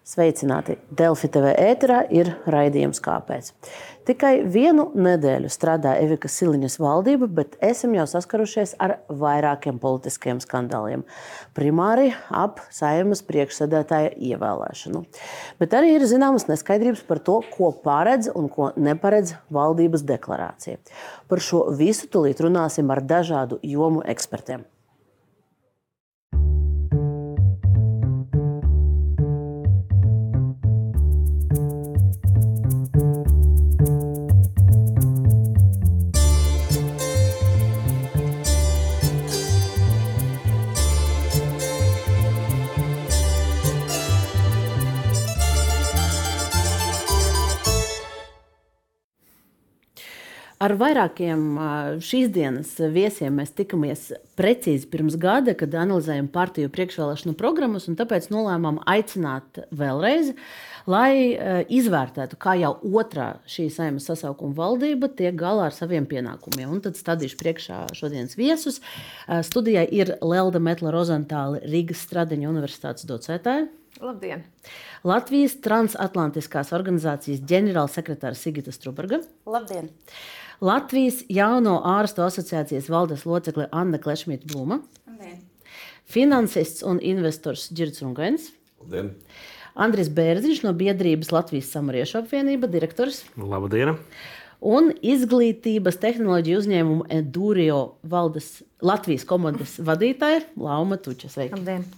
Sveicināti! Delfi TV ēterā ir raidījums Kāpēc? Tikai vienu nedēļu strādā Evika Siliņas valdība, bet esam jau saskarušies ar vairākiem politiskiem skandāliem. Primāri ap saimas priekšsēdētāja ievēlēšanu. Bet arī ir zināmas neskaidrības par to, ko paredz un ko neparedz valdības deklarācija. Par šo visu tulīt runāsim ar dažādu jomu ekspertiem. Ar vairākiem šīs dienas viesiem mēs tikāmies precīzi pirms gada, kad analizējām partiju priekšvēlēšanu programmas, un tāpēc nolēmām aicināt vēlreiz, lai izvērtētu, kā jau otrā šī saimnes sasaukuma valdība tiek galā ar saviem pienākumiem. Un tad stādīšu priekšā šodienas viesus. Studijai ir Lelda Metla Rozantāla, Rīgas Stradiņa Universitātes docētāja. Labdien! Latvijas transatlantiskās organizācijas ģenerālsekretāra Sigita Struberga. Labdien! Latvijas Jauno ārstu asociācijas valdes locekle Anna Klešmita Blūma. Finansists un investors Girds Rungains. Labdien! Andris Bērziņš no biedrības Latvijas Samariešu apvienība, direktors. Labdien! Un izglītības tehnoloģiju uzņēmumu Endurio valdes Latvijas komandas vadītāja Lauma Tuča. Sveiki! Labdien!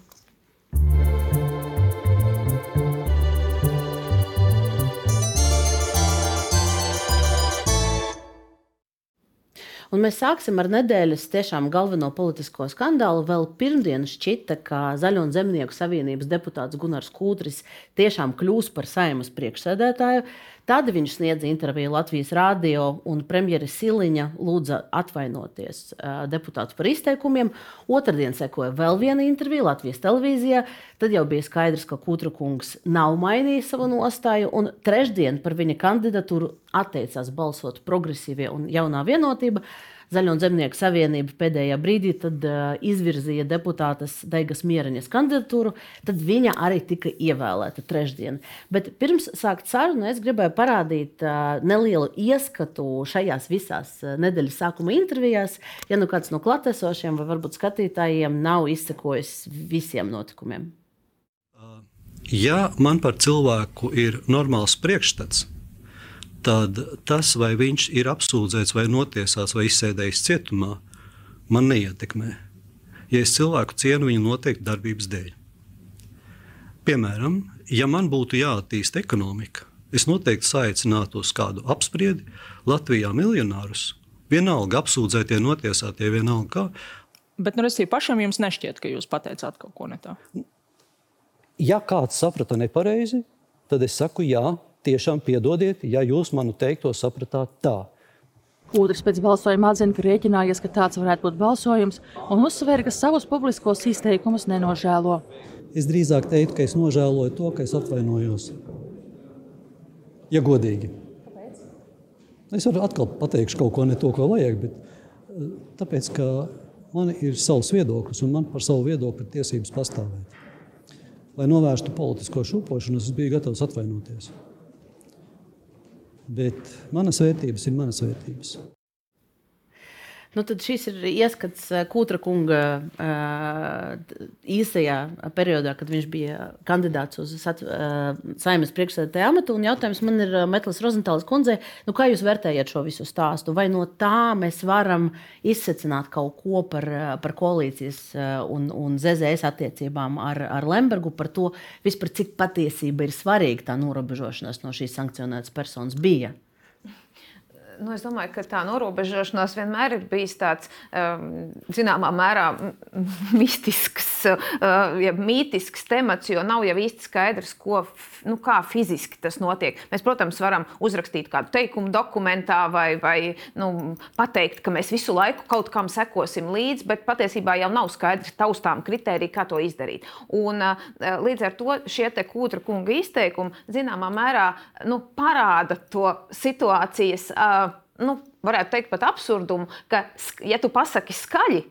Un mēs sāksim ar nedēļas tiešām galveno politisko skandālu. Vēl pirmdien šķita, ka Zaļo un Zemnieku savienības deputāts Gunārs Kūtris tiešām kļūs par saimas priekšsēdētāju. Tad viņš sniedza interviju Latvijas rādio, un premjera Siliņa lūdza atvainoties deputātu par izteikumiem. Otradien sekoja vēl viena intervija Latvijas televīzijā. Tad jau bija skaidrs, ka Kūtra kungs nav mainījis savu nostāju, un trešdien par viņa kandidatūru atteicās balsot progresīvie un jaunā vienotība. Zaļo un Zemnieku savienība pēdējā brīdī tad, uh, izvirzīja deputātes Daigas Mieraņas kandidatūru, tad viņa arī tika ievēlēta trešdien. Bet pirms sākt sarunu, es gribēju parādīt uh, nelielu ieskatu šajās visās uh, nedēļas sākuma intervijās. Ja nu kāds no klātesošiem vai varbūt skatītājiem nav izsekojis visiem notikumiem. Ja man par cilvēku ir normāls priekšstats, tad tas, vai viņš ir apsūdzēts, vai notiesāts, vai izsēdējis cietumā, man neietekmē. Ja es cilvēku cienu viņa noteikti darbības dēļ. Piemēram, ja man būtu jāattīst ekonomika, es noteikti saicinātu uz kādu apspriedi Latvijā miljonārus. Vienalga apsūdzētie, notiesātie, vienalga kā. Bet, nu, resī, pašam jums nešķiet, ka jūs pateicāt kaut ko ne tā. Ja kāds saprata nepareizi, tad es saku, jā, tiešām piedodiet, ja jūs manu teikto sapratāt tā. Otrs pēc balsojuma atzina, ka rēķinājies, ka tāds varētu būt balsojums, un uzsver, ka savus publiskos izteikumus nenožēlo. Es drīzāk teiktu, ka es nožēloju to, ka es atvainojos. Ja godīgi. Kāpēc? Es varu atkal pateikt kaut ko ne to, ko vajag, bet eh, tāpēc, ka man ir savs viedoklis, un man par savu viedokli ir tiesības pastāvēt. Lai novērstu politisko šūpošanu, es biju gatavs atvainoties. Bet manas vērtības ir manas vērtības. Nu, tad šis ir ieskats eh, Kūtra kunga uh, īsajā periodā, kad viņš bija kandidāts uz sat, uh, saimnes priekšsēdētāja amatu. Un jautājums man ir Metlis Rozentāls kundzei, nu, kā jūs vērtējat šo visu stāstu? Vai no tā mēs varam izsecināt kaut ko par, par koalīcijas un, un ZZS attiecībām ar, ar Lembergu, par to vispār, cik patiesība ir svarīga tā norobežošanās no šīs sankcionētas personas bija? Nu, es domāju, ka tā norobežošanās vienmēr ir bijis tāds um, zināmā mērā mistisks, ja mītisks temats, jo nav jau īsti skaidrs, ko, nu, kā fiziski tas notiek. Mēs, protams, varam uzrakstīt kādu teikumu dokumentā vai, vai nu, pateikt, ka mēs visu laiku kaut kam sekosim līdzi, bet patiesībā jau nav skaidrs taustām kritēriji, kā to izdarīt. Un, uh, līdz ar to šie kūtra kunga izteikumi zināmā mērā nu, parāda to situācijas. Uh, nu, varētu teikt, pat absurdumu, ka, ja tu pasaki skaļi,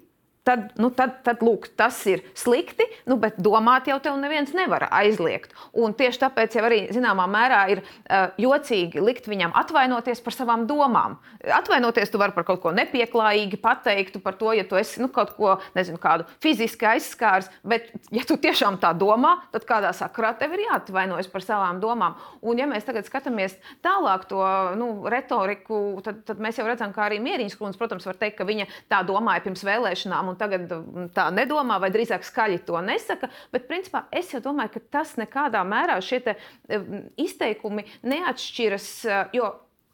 tad, nu, tad, tad lūk, tas ir slikti, nu, bet domāt jau tev neviens nevar aizliegt. Un tieši tāpēc jau arī zināmā mērā ir uh, jocīgi likt viņam atvainoties par savām domām. Atvainoties tu vari par kaut ko nepieklājīgi pateikt, par to, ja tu esi nu, kaut ko, nezinu, kādu fiziski aizskārs, bet ja tu tiešām tā domā, tad kādā sakrā tev ir jāatvainojas par savām domām. Un ja mēs tagad skatāmies tālāk to nu, retoriku, tad, tad mēs jau redzam, ka arī Mieriņas kundze, protams, var teikt, ka viņa tā domāja pirms vēlēšanām un tagad mm, tā nedomā, vai drīzāk skaļi to nesaka. Bet, principā, es jau domāju, ka tas nekādā mērā šie mm, izteikumi neatšķiras. Jo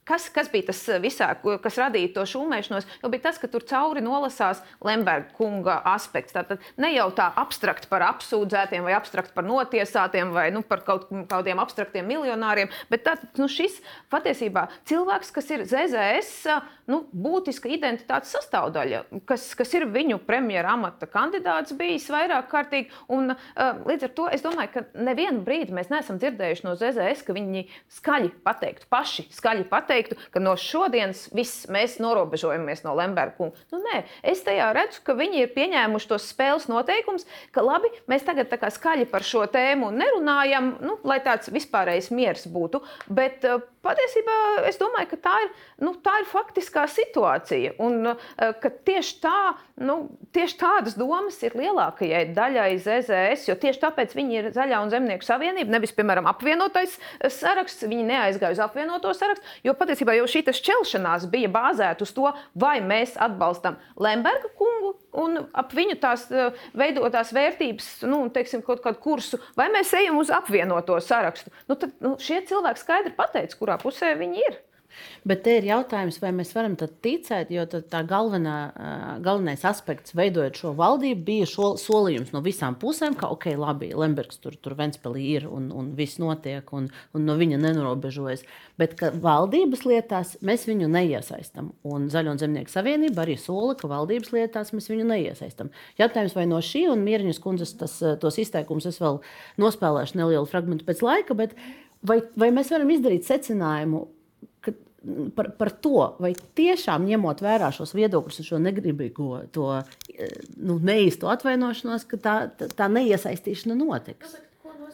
Kas, kas bija tas eh, visā, kas radīja to šūmēšanos? Jo bija tas, ka tur cauri nolasās Lemberga kunga aspekts. Tātad ne jau tā abstrakt par apsūdzētiem, vai abstrakt par notiesātiem, vai nu, par kaut kādiem abstraktiem miljonāriem, bet tā, nu, šis patiesībā cilvēks, kas ir ZZS nu, būtiska identitātes sastāvdaļa, kas, kas ir viņu premjera amata kandidāts bijis vairāk kārtīgi. Un, uh, līdz ar to es domāju, ka nevienu brīdi mēs neesam dzirdējuši no ZZS, ka viņi skaļi pateiktu, paši skaļi pateiktu teiktu, ka no šodienas viss mēs norobežojamies no Lemberga kunga. Nu, nē, es tajā redzu, ka viņi ir pieņēmuši tos spēles noteikumus, ka labi, mēs tagad tā kā skaļi par šo tēmu nerunājam, nu, lai tāds vispārējais miers būtu. Bet uh, patiesībā es domāju, ka tā ir, nu, tā ir faktiskā situācija. Un uh, ka tieši, tā, nu, tieši tādas domas ir lielākajai daļai ZZS, jo tieši tāpēc viņi ir Zaļā un Zemnieku savienība, nevis, piemēram, apvienotais saraksts. Viņi neaizgāja uz apvienoto sarakstu, jo patiesībā jau šī šķelšanās bija bāzēta uz to, vai mēs atbalstam Lemberga kungu un ap viņu tās eh, veidotās vērtības, nu, teiksim, kaut kādu kursu, vai mēs ejam uz apvienoto sarakstu. Nu, tad nu, šie cilvēki skaidri pateica, kurā pusē viņi ir. Bet te ir jautājums, vai mēs varam ticēt, jo tā galvenā, galvenais aspekts, veidojot šo valdību, bija šo, solījums no visām pusēm, ka, ok, labi, Lembergs tur, tur Ventspēlī ir un, un viss notiek, un, un no viņa nenorobežojas. Bet valdības lietās mēs viņu neiesaistām. Un Zaļo un Zemnieku savienība arī sola, ka valdības lietās mēs viņu neiesaistām. Jautājums, vai no šī un Mieriņas kundzes tas, tos izteikumus es vēl nospēlēšu nelielu fragment pēc laika, bet vai, vai mēs varam izdarīt secinājumu? Par, par to, vai tiešām ņemot vērā šos viedokļus un šo negribīgo, to nu, neīsto atvainošanos, ka tā, tā, tā neiesaistīšana notiks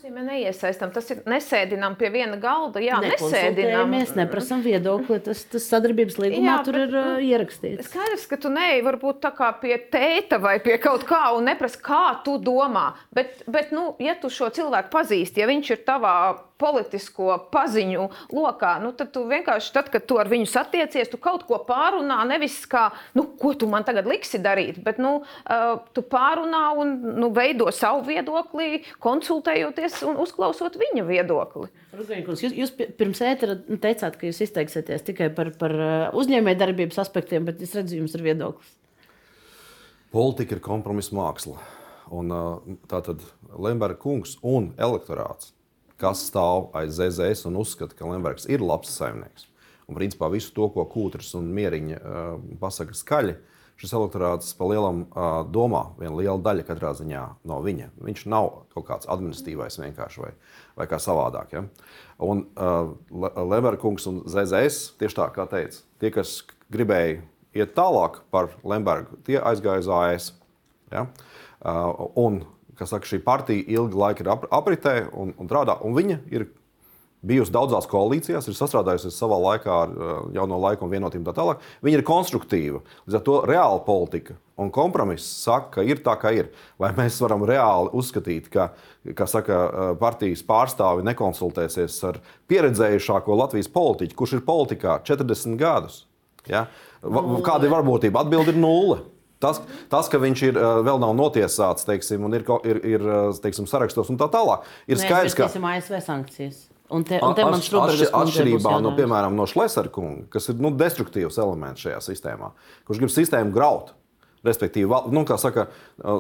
nozīmē neiesaistām? Tas ir nesēdinām pie viena galda. Jā, nesēdinām. Mēs neprasām viedokli. Tas, tas sadarbības līgumā jā, tur bet, ir nu, ierakstīts. Skaidrs, ka tu neej varbūt tā kā pie tēta vai pie kaut kā un neprasa, kā tu domā. Bet, bet nu, ja tu šo cilvēku pazīsti, ja viņš ir tavā politisko paziņu lokā, nu, tad tu vienkārši, tad, kad tu ar viņu satiecies, tu kaut ko pārunā. Nevis kā, nu, ko tu man tagad liksi darīt, bet nu, uh, tu pārunā un nu, veido savu viedokli, konsultējoties un uzklausot viņa viedokli. Jūs, jūs pirms ētera teicāt, ka jūs izteiksieties tikai par, par uzņēmējdarbības aspektiem, bet es redzu, jums ir viedoklis. Politika ir kompromisa māksla. Un, tātad Lemberga kungs un elektorāts kas stāv aiz ZZS un uzskata, ka Lembergs ir labs saimnieks. Un, principā, visu to, ko Kūtris un Mieriņa uh, pasaka skaļi, šis elektorāts pa lielam uh, domā. Viena liela daļa katrā ziņā no viņa. Viņš nav kaut kāds administratīvais vienkārši vai, vai kā savādāk. Ja? Un uh, Lembergs un ZZS tieši tā, kā teica, tie, kas gribēja iet tālāk par Lembergu, tie aizgāja uz AS. Ja? Uh, un kas saka, šī partija ilgu laiku ir apritē un, un strādā. Un viņa ir bijusi daudzās koalīcijās, ir sastrādājusies savā laikā ar uh, jauno laiku un vienotību tā tālāk. Viņa ir konstruktīva. Līdz ar to reāla politika un kompromiss saka, ka ir tā, kā ir. Vai mēs varam reāli uzskatīt, ka saka, uh, partijas pārstāvi nekonsultēsies ar pieredzējušāko Latvijas politiķu, kurš ir politikā 40 gadus? Ja? Kāda ir varbūtība? Atbilde ir nulle. Tas, tas, ka viņš ir, vēl nav notiesāts, teiksim, un ir, ir, ir teiksim, sarakstos un tā tālāk, ir skaidrs, ka. ASV sankcijas. Un te, un te man šobrīd ir atšķirībā no, piemēram, no Šlesera kunga, kas ir nu, destruktīvs elements šajā sistēmā, kurš grib sistēmu graut. Respektīvi, nu, kā saka,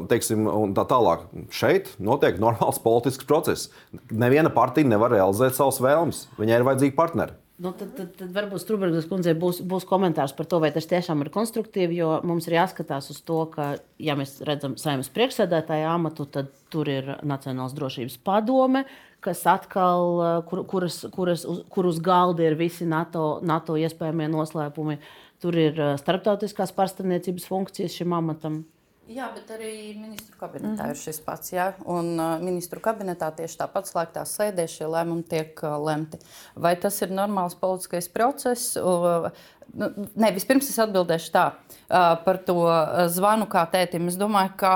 teiksim, tā tālāk. Šeit notiek normāls politisks process. Neviena partija nevar realizēt savas vēlmes. Viņai ir vajadzīgi partneri. Nu, tad, tad, tad varbūt Strunke kundzei būs, būs komentārs par to, vai tas tiešām ir konstruktīvi. Jo mums ir jāskatās uz to, ka, ja mēs redzam saimnes priekšsēdētāja amatu, tad tur ir Nacionālās drošības padome, kas atkal, kur, kuras, kuras, uz, kur uz galda ir visi NATO, NATO iespējamie noslēpumi. Tur ir starptautiskās pārstāvniecības funkcijas šim amatam. Jā, bet arī ministru kabinetā mm -hmm. ir šis pats. Jā, un uh, ministru kabinetā tieši tāpat slēgtās sēdēs šie lēmumi tiek uh, lemti. Vai tas ir normāls politiskais process? Uh, nē, vispirms es atbildēšu tā par to zvanu kā tētim. Es domāju, ka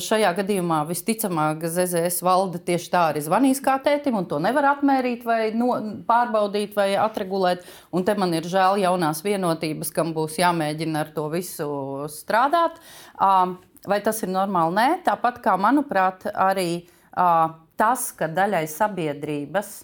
šajā gadījumā visticamāk ZZS valde tieši tā arī zvanīs kā tētim, un to nevar atmērīt vai no, pārbaudīt vai atregulēt. Un te man ir žēl jaunās vienotības, kam būs jāmēģina ar to visu strādāt. Vai tas ir normāli? Nē, tāpat kā manuprāt, arī tas, ka daļai sabiedrības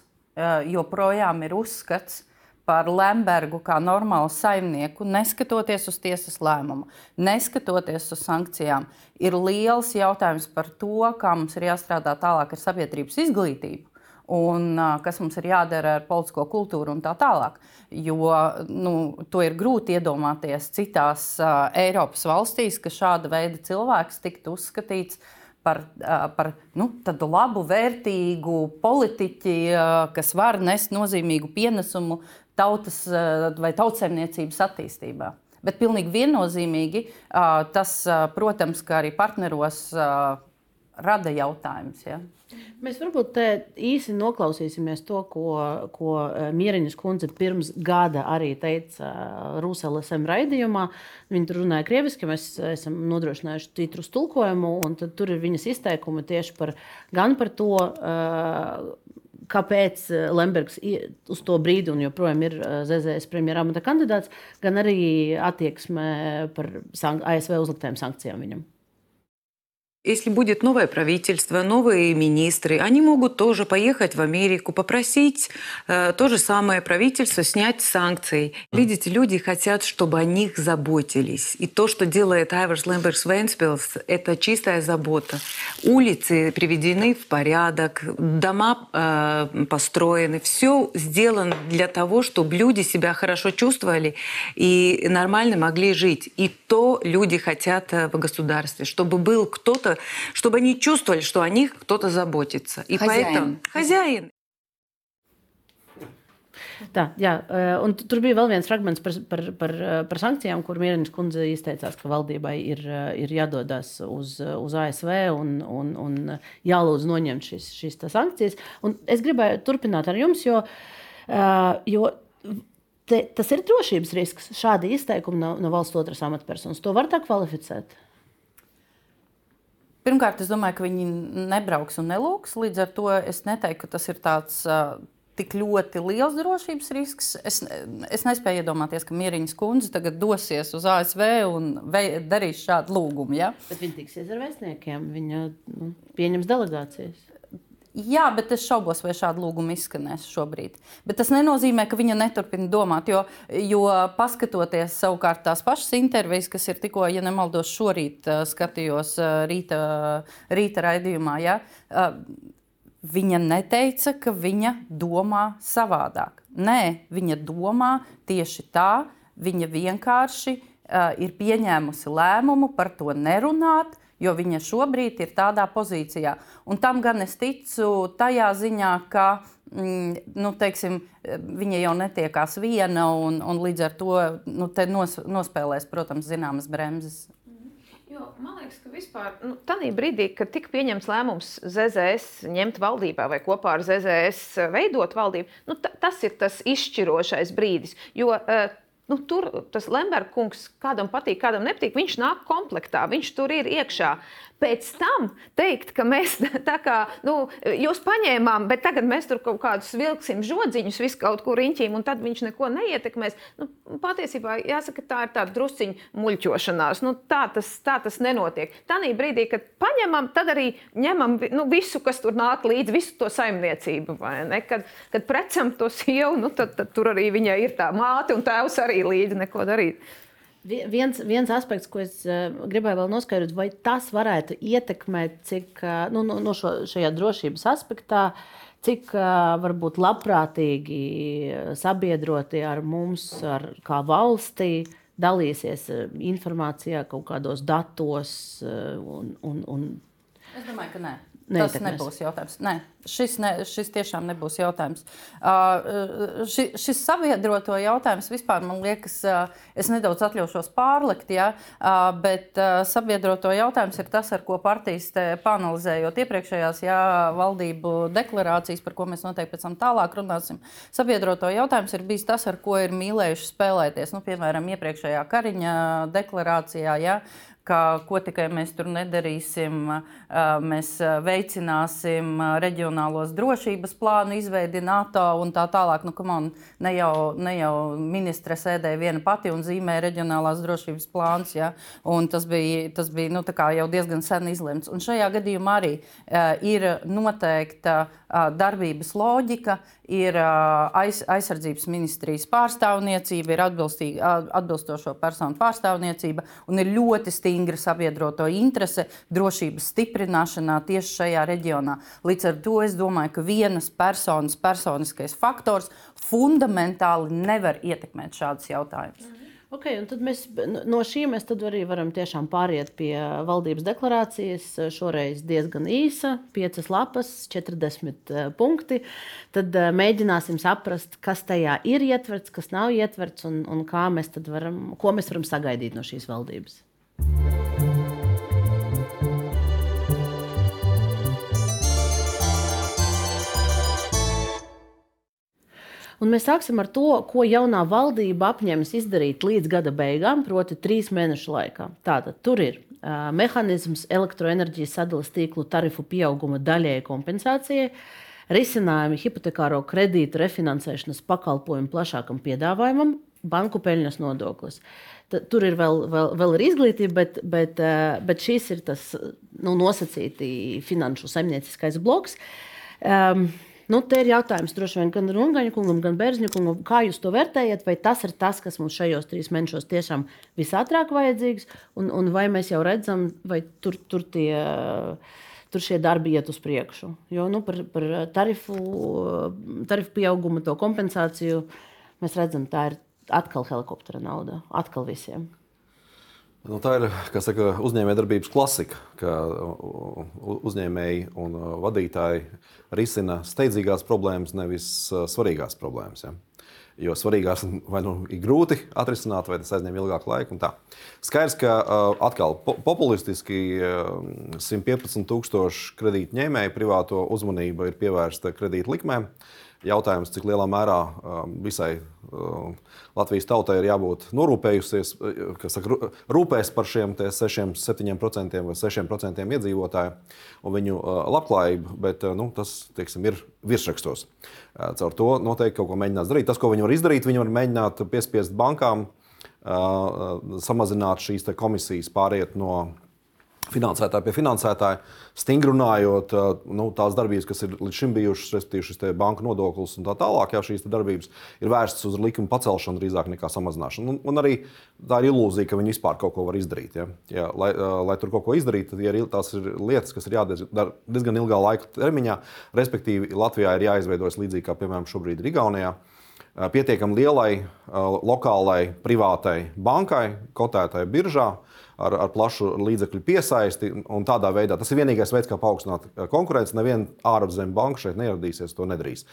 joprojām ir uzskats par Lembergu kā normālu saimnieku, neskatoties uz tiesas lēmumu, neskatoties uz sankcijām, ir liels jautājums par to, kā mums ir jāstrādā tālāk ar sabiedrības izglītību un kas mums ir jādara ar politisko kultūru un tā tālāk. Jo nu, to ir grūti iedomāties citās uh, Eiropas valstīs, ka šāda veida cilvēks tiktu uzskatīts par, uh, par nu, tādu labu, vērtīgu politiķi, kas var nest nozīmīgu pienesumu tautas uh, vai tautsēmniecības attīstībā. Bet pilnīgi viennozīmīgi tas, protams, ka arī partneros rada jautājums. Ja? Mēs varbūt īsi noklausīsimies to, ko, ko eh, Mieriņas kundze pirms gada arī teica eh, Rūsēlesem raidījumā. Viņa tur runāja krieviski, mēs esam nodrošinājuši titrus tulkojumu, un tur ir viņas izteikumi tieši par, gan par to, eh, kāpēc Lembergs uz to brīdi un joprojām ir ZZS premjerāmata kandidāts, gan arī attieksme par ASV uzliktām sankcijām viņam. Если будет новое правительство, новые министры, они могут тоже поехать в Америку, попросить э, то же самое правительство снять санкции. Видите, люди хотят, чтобы о них заботились. И то, что делает Айверс Лэмберс Венспилс, это чистая забота. Улицы приведены в порядок, дома э, построены. Все сделано для того, чтобы люди себя хорошо чувствовали и нормально могли жить. И то люди хотят э, в государстве, чтобы был кто-то, кто-то, чтобы они чувствовали, что о них кто-то заботится. И хозяин. поэтому хозяин. Tā, jā, eh, un tur bija vēl viens fragments par, par, par, eh, par sankcijām, kur Mierīnas kundze izteicās, ka valdībai ir, eh, ir jādodas uz, uz ASV un, un, un jālūdz noņemt šīs, šīs sankcijas. Un es gribēju turpināt ar jums, jo, jo te, tas ir drošības risks. Šādi izteikumi no, no valsts otras amatpersonas. To var tā kvalificēt. Pirmkārt, es domāju, ka viņi nebrauks un nelūks. Līdz ar to es neteiktu, ka tas ir tāds. Uh, Tik ļoti liels drošības risks. Es, es nespēju iedomāties, ka Mierīņas kundze tagad dosies uz ASV un vei, darīs šādu lūgumu. Ja? Bet viņa tiksies ar vēstniekiem, viņa nu, pieņems delegācijas. Jā, bet es šaubos, vai šāda lūguma izskanēs šobrīd. Bet tas nenozīmē, ka viņa neturpina domāt, jo, jo paskatoties savukārt tās pašas intervijas, kas ir tikko, ja nemaldos, šorīt uh, skatījos uh, rīta, rīta raidījumā, ja, uh, viņa neteica, ka viņa domā savādāk. Nē, viņa domā tieši tā, viņa vienkārši ir pieņēmusi lēmumu par to nerunāt jo viņa šobrīd ir tādā pozīcijā. Un tam gan es ticu tajā ziņā, ka mm, nu, teiksim, viņa jau netiekās viena, un, un līdz ar to nu, nos, nospēlēs, protams, zināmas bremzes. Jo, man liekas, ka vispār nu, tādā brīdī, kad tika pieņemts lēmums ZZS ņemt valdībā vai kopā ar ZZS veidot valdību, nu, tas ir tas izšķirošais brīdis. Jo uh, Nu, tur tas Lembergs, kādam patīk, kādam nepatīk, viņš nāk komplektā, viņš tur ir iekšā pēc tam teikt, ka mēs tā kā nu, jūs paņēmām, bet tagad mēs tur kaut kādus vilksim žodziņus, visu kaut kur riņķīm, un tad viņš neko neietekmēs. Nu, patiesībā jāsaka, tā ir tāda drusciņa muļķošanās. Nu, tā, tas, tā tas nenotiek. Tanī brīdī, kad paņemam, tad arī ņemam nu, visu, kas tur nāk līdzi, visu to saimniecību. Kad, kad precam to sievu, nu, tad, tad tur arī viņai ir tā māte un tēvs arī līdzi neko darīt. Viens, viens aspekts, ko es uh, gribēju vēl noskaidrot, vai tas varētu ietekmēt, cik uh, nu, no šo, šajā drošības aspektā, cik uh, varbūt labprātīgi sabiedroti ar mums, ar kā valstī, dalīsies informācijā, kaut kādos datos. Un, un, un... Es domāju, ka nē. Tas nebūs jautājums. Nē, šis, ne, šis tiešām nebūs jautājums. Uh, ši, šis sabiedroto jautājums vispār man liekas, uh, es nedaudz atļaušos pārlikt, ja, uh, bet uh, sabiedroto jautājums ir tas, ar ko partijas panalizējot iepriekšējās jā, valdību deklarācijas, par ko mēs noteikti pēc tam tālāk runāsim. Sabiedroto jautājums ir bijis tas, ar ko ir mīlējuši spēlēties. Nu, piemēram, iepriekšējā Kariņa deklarācijā. Ja, ka ko tikai mēs tur nedarīsim, mēs veicināsim reģionālos drošības plānu izveidi NATO un tā tālāk. Nu, on, ne, jau, ne jau ministre sēdēja viena pati un zīmēja reģionālās drošības plāns, ja? un tas bija, tas bija nu, jau diezgan sen izlemts. Un šajā gadījumā arī ir noteikta darbības loģika, ir aiz, aizsardzības ministrijas pārstāvniecība, ir atbilstošo personu pārstāvniecība un ir ļoti stingri stingra sabiedroto interese drošības stiprināšanā tieši šajā reģionā. Līdz ar to es domāju, ka vienas personas personiskais faktors fundamentāli nevar ietekmēt šādus jautājumus. Mhm. Okay, mēs, no šī mēs arī varam pāriet pie valdības deklarācijas. Šoreiz diezgan īsa, 5 lapas, 40 eh, punkti. Tad eh, mēģināsim saprast, kas tajā ir ietverts, kas nav ietverts un, un mēs varam, ko mēs varam sagaidīt no šīs valdības. Un mēs sāksim ar to, ko jaunā valdība apņemas izdarīt līdz gada beigām, proti, trīs mēnešu laikā. Tātad tur ir uh, mehānisms elektroenerģijas sadales tīklu tarifu pieauguma daļēji kompensācijai, risinājumi hipotekāro kredītu refinansēšanas pakalpojumu plašākam piedāvājumam, banku peļņas nodoklis. Tur ir vēl, vēl, vēl ir izglītība, bet, bet, bet šis ir tas nu, nosacīti finanšu saimnieciskais bloks. Um, Nu, te ir jautājums droši vien gan Rungaņa kungam, gan Bērziņa kungam, kā jūs to vērtējat, vai tas ir tas, kas mums šajos trīs mēnešos tiešām visātrāk vajadzīgs, un, un vai mēs jau redzam, vai tur, tur, tie, tur šie darbi iet uz priekšu. Jo nu, par, par tarifu, tarifu pieaugumu, to kompensāciju mēs redzam, tā ir atkal helikoptera nauda, atkal visiem. Nu, tā ir saka, uzņēmējdarbības klasika, ka uzņēmēji un vadītāji risina steidzīgās problēmas, nevis svarīgās problēmas. Ja? Jo svarīgās vai nu ir grūti atrisināt, vai tas aizņem ilgāku laiku. Skaidrs, ka atkal populistiski 115,000 kredītņēmēju privāto uzmanību ir pievērsta kredītlikmēm. Jautājums, cik lielā mērā visai Latvijas tautai ir jābūt norūpējusies, kas saka, rūpēs par šiem 6, 7% vai 6% iedzīvotāju un viņu labklājību, bet nu, tas teiksim, ir virsrakstos. Caur to noteikti kaut ko mēģinās darīt. Tas, ko viņi var izdarīt, viņi var mēģināt piespiest bankām samazināt šīs komisijas, pāriet no finansētāji pie finansētāja, stingri runājot, nu, tās darbības, kas ir līdz šim bijušas, respektīvi šis banka nodoklis un tā tālāk, jā, šīs darbības ir vērstas uz likuma pacelšanu drīzāk nekā samazināšanu. Un, un arī tā ir ilūzija, ka viņi vispār kaut ko var izdarīt. Ja? Jā, lai, lai tur kaut ko izdarītu, tad ir, tās ir lietas, kas ir jādara diezgan ilgā laika termiņā. Respektīvi, Latvijā ir jāizveidojas līdzīgi kā piemēram šobrīd ir Igaunijā pietiekami lielai lokālai privātai bankai, kotētai biržā, ar, ar plašu līdzekļu piesaisti. Tādā veidā tas ir vienīgais veids, kā paaugstināt konkurenci. Neviena ārzemju banka šeit neieradīsies, to nedarīs.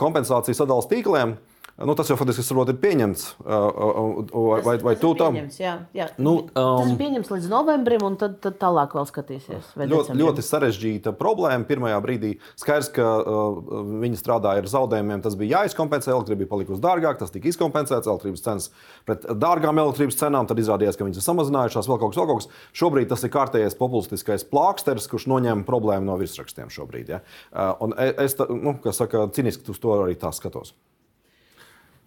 Kompensācija sadalījuma tīkliem. Nu, tas jau faktiski ir pieņemts. Vai, vai, vai tu tam? Jā, jā. Nu, um, tas ir pieņemts līdz novembrim, un tad, tad tālāk vēl skatīsies. Ļoti, ļoti sarežģīta problēma. Pirmajā brīdī skaidrs, ka uh, viņi strādāja ar zaudējumiem. Tas bija jāizkompensē, elektrība bija palikusi dārgāka, tas tika izkompensēts, elektrības cenas pret dārgām elektrības cenām. Tad izrādījās, ka viņas ir samazinājušās, vēl kaut kas, vēl kaut kas. Šobrīd tas ir kārtējais populistiskais plāksters, kurš noņem problēmu no virsrakstiem šobrīd. Ja? Uh, un es, nu, kā saka, ciniski uz to arī tā skatos.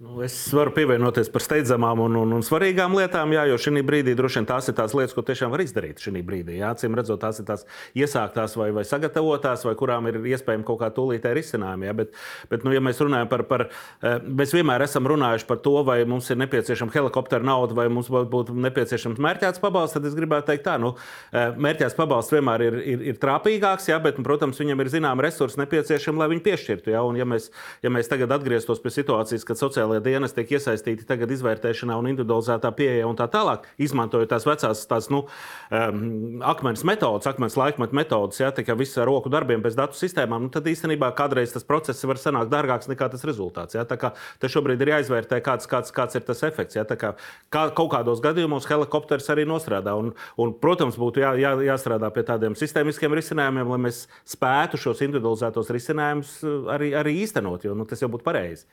Nu, es varu pievienoties par steidzamām un, un, un svarīgām lietām, jā, jo šī brīdī droši vien tās ir tās lietas, ko tiešām var izdarīt šī brīdī. Jā, cim redzot, tās ir tās iesāktās vai, vai sagatavotās, vai kurām ir iespējams kaut kā tūlītē risinājumi. Jā, bet, bet nu, ja mēs runājam par, par, eh, mēs vienmēr esam runājuši par to, vai mums ir nepieciešama helikoptera nauda, vai mums būtu nepieciešams mērķēts pabalsts, tad es gribētu teikt tā, nu, eh, mērķēts pabalsts vienmēr ir, ir, ir trāpīgāks, jā, bet, nu, protams, viņam ir zināma resursa nepieciešama, lai viņu piešķirtu. Jā, un, ja mēs, ja mēs tagad atgrieztos pie situācijas, kad sociālā sociālajie dienesti tiek iesaistīti tagad izvērtēšanā un individualizētā pieeja un tā tālāk, izmantojot tās vecās tās, nu, um, akmens metodas, akmens laikmeta metodas, ja, tā kā viss ar roku darbiem bez datu sistēmām, nu, tad īstenībā kādreiz tas process var sanākt dārgāks nekā tas rezultāts. Ja, tā kā te šobrīd ir jāizvērtē, kāds, kāds, kāds ir tas efekts. Ja, kā, kā, kaut kādos gadījumos helikopters arī nostrādā. Un, un, protams, būtu jā, jā, jāstrādā pie tādiem sistēmiskiem risinājumiem, lai mēs spētu šos individualizētos risinājumus arī, arī īstenot, jo nu, tas jau būtu pareizi.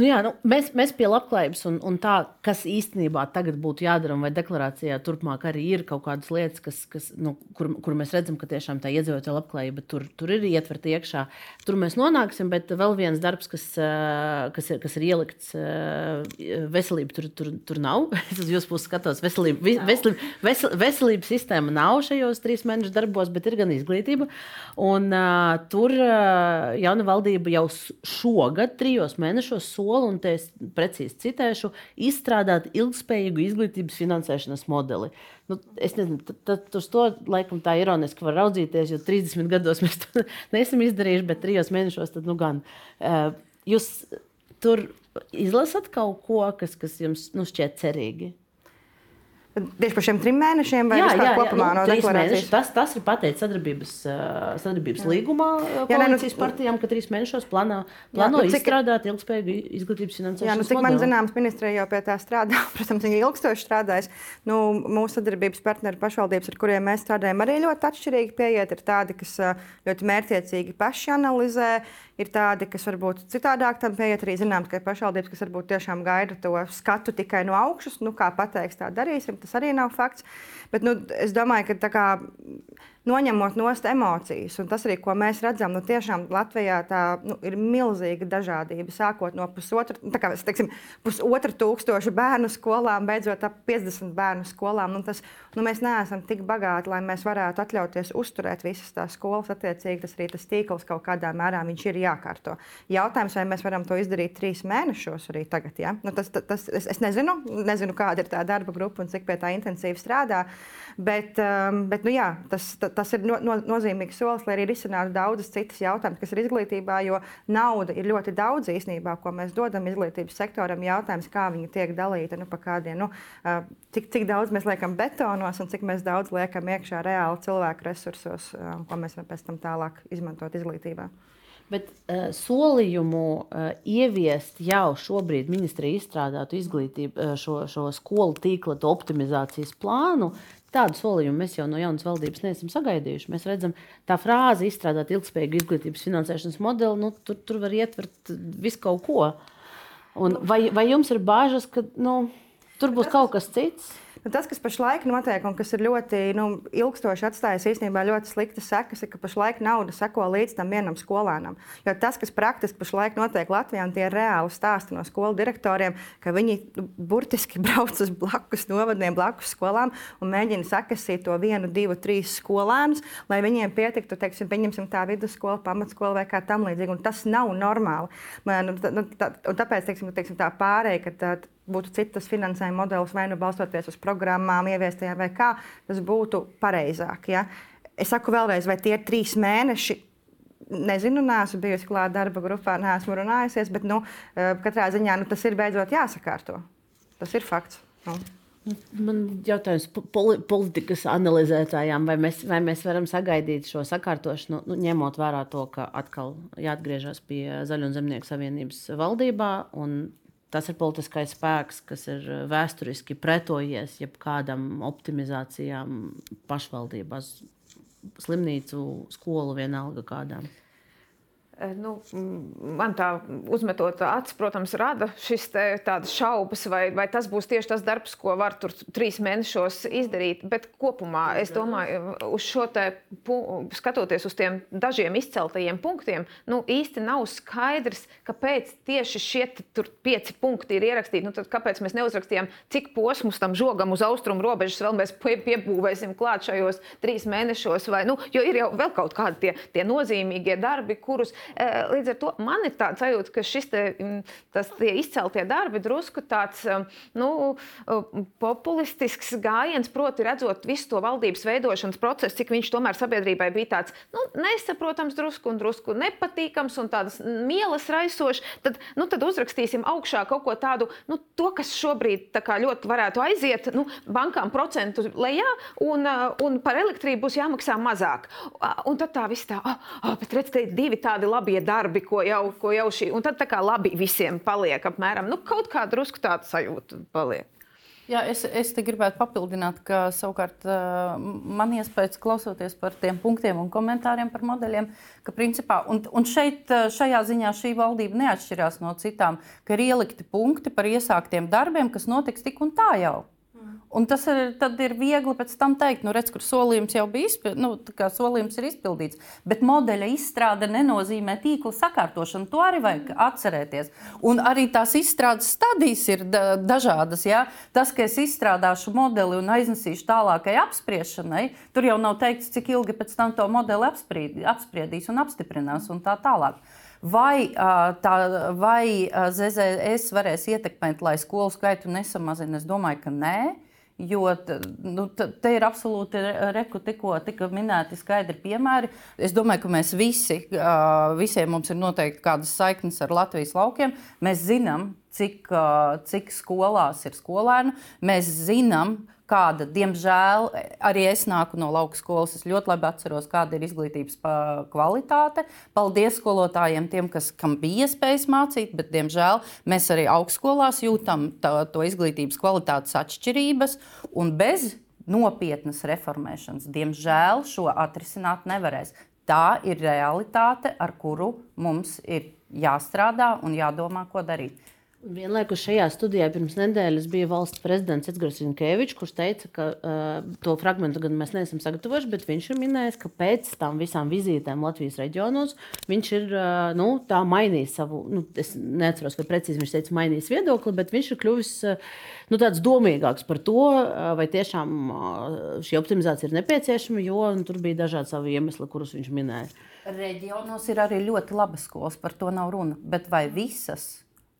Nu jā, nu, mēs, mēs pie labklājības un, un tā, kas īstenībā tagad būtu jādara, vai deklarācijā turpmāk arī ir kaut kādas lietas, kas, kas, nu, kur, kur mēs redzam, ka tiešām tā iedzīvotāja labklājība tur, tur ir ietverta iekšā. Tur mēs nonāksim, bet vēl viens darbs, kas, kas, ir, kas ir ielikts veselība, tur, tur, tur nav. Es uz jūsu pusi skatos, veselība, veselība, vesel, veselības sistēma nav šajos trīs mēnešu darbos, bet ir gan izglītība. Un, uh, tur uh, jauna valdība jau šogad, trijos mēnešos, soli, un te es precīzi citēšu, izstrādāt ilgspējīgu izglītības finansēšanas modeli. Nu, es nezinu, tad uz to laikam tā ironiski var raudzīties, jo 30 gados mēs to neesam izdarījuši, bet trijos mēnešos tad nu gan. Uh, jūs tur izlasat kaut ko, kas, kas jums nu, šķiet cerīgi? Tieši par šiem trim mēnešiem, vai jā, jā, kopumā jā, nu, no deklarācijas? Tas, tas ir pateikts sadarbības, sadarbības jā. līgumā koalīcijas nu, partijām, ka trīs mēnešos plāno, plāno jā, nu, cik, izstrādāt ilgspējīgu izglītības finansēšanu. Jā, nu, cik man zināms, ministrija jau pie tā strādā. Protams, viņi ilgstoši strādājas. Nu, mūsu sadarbības partneri pašvaldības, ar kuriem mēs strādājam, arī ļoti atšķirīgi pieiet. Ir tādi, kas ļoti mērķiecīgi paši analizē, ir tādi, kas varbūt citādāk tam pieiet. Arī zināms, ka ir pašvaldības, kas varbūt tiešām gaida to skatu tikai no augšas. Nu, kā pateiks, tā darīsim. Tas arī nav fakts. Bet nu, es domāju, ka kā, noņemot nost emocijas. Un tas arī, ko mēs redzam, nu, tiešām Latvijā tā, nu, ir milzīga dažādība. Sākot no pusotra, nu, kā, teiksim, pusotra tūkstoša bērnu skolām, beidzot ap 50 bērnu skolām. Nu, tas, nu, mēs neesam tik bagāti, lai mēs varētu atļauties uzturēt visas tās skolas. Attiecīgi, tas arī tas tīkls kaut kādā mērā ir jākārto. Jautājums, vai mēs varam to izdarīt trīs mēnešos arī tagad? Ja? Nu, tas, tas, es, es nezinu, nezinu, kāda ir tā darba grupa un cik pie tā intensīvi strādā. Bet, um, bet nu, jā, tas, tas ir no, no, nozīmīgs solis, lai arī risinātu daudzas citas jautājumas, kas ir izglītībā, jo nauda ir ļoti daudz īstenībā, ko mēs dodam izglītības sektoram. Jautājums, kā viņi tiek dalīti, nu, kādiem, nu, uh, cik, cik daudz mēs liekam betonos un cik daudz liekam iekšā reāli cilvēku resursos, uh, ko mēs varam pēc tam tālāk izmantot izglītībā. Bet uh, solījumu uh, ieviest jau šobrīd ministrija izstrādātu izglītību, uh, šo, šo skolu tīkla optimizācijas plānu, Tādu solījumu mēs jau no jaunas valdības neesam sagaidījuši. Mēs redzam, tā frāze izstrādāt ilgspējīgu izglītības finansēšanas modeli, nu, tur, tur var ietvert visu kaut ko. Un vai, vai jums ir bāžas, ka nu, tur būs kaut kas cits? Nu, tas, kas pašlaik notiek un kas ir ļoti nu, ilgstoši atstājis īstenībā ļoti sliktas sekas, ir, ka pašlaik nauda seko līdz tam vienam skolēnam. Jo tas, kas praktiski pašlaik notiek Latvijā, un tie ir reāli stāsti no skolu direktoriem, ka viņi nu, burtiski brauc uz blakus novadiem, blakus skolām un mēģina sakasīt to vienu, divu, trīs skolēnus, lai viņiem pietiktu, teiksim, pieņemsim tā vidusskola, pamatskola vai kā tam līdzīgi. Un tas nav normāli. Man, nu, tā, tā, tāpēc, teiksim, teiksim, tā pārēja, ka tā, būtu citas finansējuma modelis, vai nu balstoties uz programmām, ieviestajām, vai kā, tas būtu pareizāk. Ja? Es saku vēlreiz, vai tie ir trīs mēneši. Nezinu, neesmu bijusi klāta darba grupā, neesmu runājusies, bet nu, eh, katrā ziņā nu, tas ir beidzot jāsakārto. Tas ir fakts. Nu. Man jautājums poli politikas analizētājām, vai mēs, vai mēs varam sagaidīt šo sakārtošanu, nu, ņemot vērā to, ka atkal jāatgriežas pie Zaļo Zemnieku savienības valdībā un Tas ir politiskais spēks, kas ir eh, vēsturiski pretojies jebkādam optimizācijām pašvaldībās, slimnīcu, skolu, vienalga kādām. Eh, nu, man tā uzmetot acis, protams, rada šis tādas šaubas, vai, vai tas būs tieši tas darbs, ko var tur trīs mēnešos izdarīt. Bet kopumā es domāju, uz šo te, skatoties uz tiem dažiem izceltajiem punktiem, nu, īsti nav skaidrs, kāpēc tieši šie pieci punkti ir ierakstīti. Nu, kāpēc mēs neuzrakstījām, cik posmus tam žogam uz austrumu robežas vēl mēs piebūvēsim klāt šajos trīs mēnešos? Vai, nu, jo ir jau vēl kaut kādi tie, tie nozīmīgie darbi, kurus līdz ar to man ir tāds sajūta, ka šis te, tas, izceltie darbi drusku tāds nu, populistisks gājiens, proti, redzot visu to valdības veidošanas procesu, cik viņš tomēr sabiedrībai bija tāds nu, nesaprotams, drusku un drusku nepatīkams un tādas mielas raisošs, tad, nu, tad uzrakstīsim augšā kaut ko tādu, nu, to, kas šobrīd ļoti varētu aiziet nu, bankām procentu lejā, un, un par elektrību būs jāmaksā mazāk. Un tad tā viss tā, oh, oh, bet redziet, divi tādi labie darbi, ko jau, ko jau šī, un tad tā kā labi visiem paliek apmēram, nu, kaut kā drusku tāda sajūta paliek. Jā, es, es te gribētu papildināt, ka savukārt man iespējas klausoties par tiem punktiem un komentāriem par modeļiem, ka principā, un, un šeit, šajā ziņā šī valdība neatšķirās no citām, ka ir ielikti punkti par iesāktiem darbiem, kas notiks tik un tā jau. Un tas ir, ir viegli pēc tam teikt, nu, redz, kur solījums jau bija izpildīts, nu, solījums ir izpildīts. Bet modeļa izstrāde nenozīmē tīkla sakārtošanu. To arī vajag atcerēties. Un arī tās izstrādes stadijas ir da dažādas. Ja? Tas, ka es izstrādāšu modeli un aiznesīšu tālākai apspriešanai, tur jau nav teikts, cik ilgi pēc tam to modeli apspried, apspriedīs un apstiprinās un tā tālāk. Vai, tā, vai ZZS varēs ietekmēt, lai skolu skaitu nesamazina? Es domāju, ka nē. Jo nu, te ir absolūti reku, tikko tika minēti skaidri piemēri. Es domāju, ka mēs visi, visiem mums ir noteikti kādas saiknes ar Latvijas laukiem. Mēs zinām, cik, cik skolās ir skolēnu. Mēs zinām, kāda, diemžēl, arī es nāku no lauka skolas. Es ļoti labi atceros, kāda ir izglītības kvalitāte. Paldies skolotājiem, tiem, kas, kam bija iespējas mācīt, bet, diemžēl, mēs arī augstskolās jūtam tā, to izglītības kvalitātes atšķirības. Un bez nopietnas reformēšanas, diemžēl, šo atrisināt nevarēs. Tā ir realitāte, ar kuru mums ir jāstrādā un jādomā, ko darīt. Vienlaikus šajā studijā pirms nedēļas bija valsts prezidents Edgars Rinkevičs, kurš teica, ka uh, to fragment gan mēs neesam sagatavojuši, bet viņš ir minējis, ka pēc tam visām vizītēm Latvijas reģionos viņš ir uh, nu, mainījis savu, nu, es neatceros, vai precīzi viņš teica, mainījis viedokli, bet viņš ir kļuvis uh, nu, tāds domīgāks par to, uh, vai tiešām uh, šī optimizācija ir nepieciešama, jo nu, tur bija dažādi savi iemesli, kurus viņš minēja. Reģionos ir arī ļoti labas skolas, par to nav runa, bet vai visas?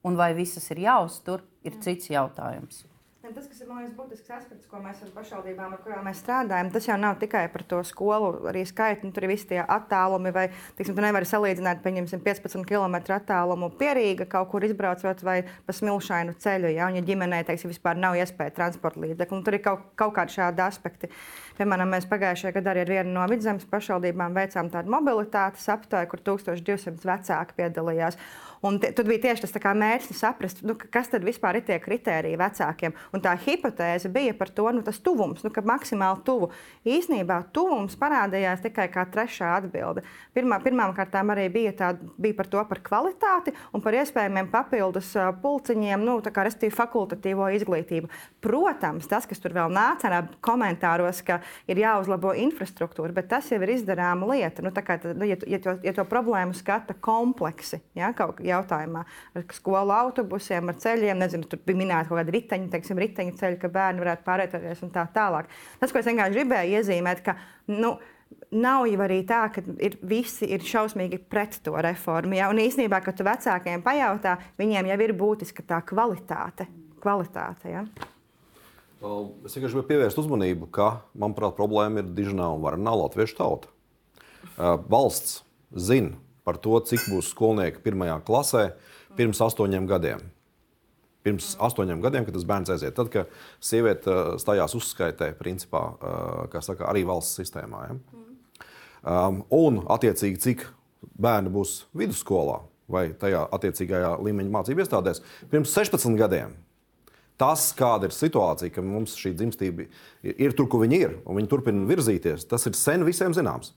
Un vai visas ir jāuztur, ir cits jautājums. Tas, kas ir liekas, būtisks aspekts, ko mēs ar pašvaldībām, ar kurām mēs strādājam, tas jau nav tikai par to skolu arī skaitu. Nu, tur ir visi tie attālumi, vai tiksim, tu nevari salīdzināt, pieņemsim, 15 km attālumu pierīga kaut kur izbraucot vai pa smilšainu ceļu. Ja, un, ja ģimenē teiksim, vispār nav iespēja transporta līdzekļu, tur ir kaut, kaut kādi šādi aspekti. Piemēram, mēs pagājušajā gadā arī ar vienu no vidzemes pašvaldībām veicām tādu mobilitātes aptauju, kur 1200 vecāki piedalījās. Tad bija tieši tas mērķis saprast, nu, kas tad vispār ir tie kriteriji vecākiem. Un tā hipotēze bija par to, nu, tas tuvums, nu, ka maksimāli tuvu. Īsnībā tuvums parādījās tikai kā trešā atbilde. Pirmā, pirmām kārtām arī bija, tā, bija par to par kvalitāti un par iespējamiem papildus pulciņiem, nu, kā restīvi fakultatīvo izglītību. Protams, tas, kas tur vēl nāca komentāros, ka ir jāuzlabo infrastruktūra, bet tas jau ir izdarāma lieta. Nu, kā, nu, ja, ja, to, ja to problēmu skata kompleksi, ja, kaut, jautājumā. Ar skolu autobusiem, ar ceļiem, nezinu, tur bija minēta kaut kāda riteņa, teiksim, riteņa ceļa, ka bērni varētu pārvietoties un tā tālāk. Tas, ko es vienkārši gribēju iezīmēt, ka. Nu, Nav jau arī tā, ka ir, visi ir šausmīgi pret to reformu. Ja? Un īsnībā, kad tu vecākiem pajautā, viņiem jau ir būtiska tā kvalitāte. kvalitāte ja? Es vienkārši gribēju pievērst uzmanību, ka, manuprāt, problēma ir dižnā un varnā latviešu tauta. Valsts zina, par to, cik būs skolnieki pirmajā klasē pirms astoņiem gadiem. Pirms astoņiem gadiem, kad tas bērns aiziet, tad, kad sieviete uh, stājās uzskaitē, principā, uh, saka, arī valsts sistēmā. Ja? Um, un, attiecīgi, cik bērni būs vidusskolā vai tajā attiecīgajā līmeņa mācību iestādēs pirms 16 gadiem. Tas, kāda ir situācija, ka mums šī dzimstība ir tur, kur viņi ir, un viņi turpina virzīties, tas ir sen visiem zināms.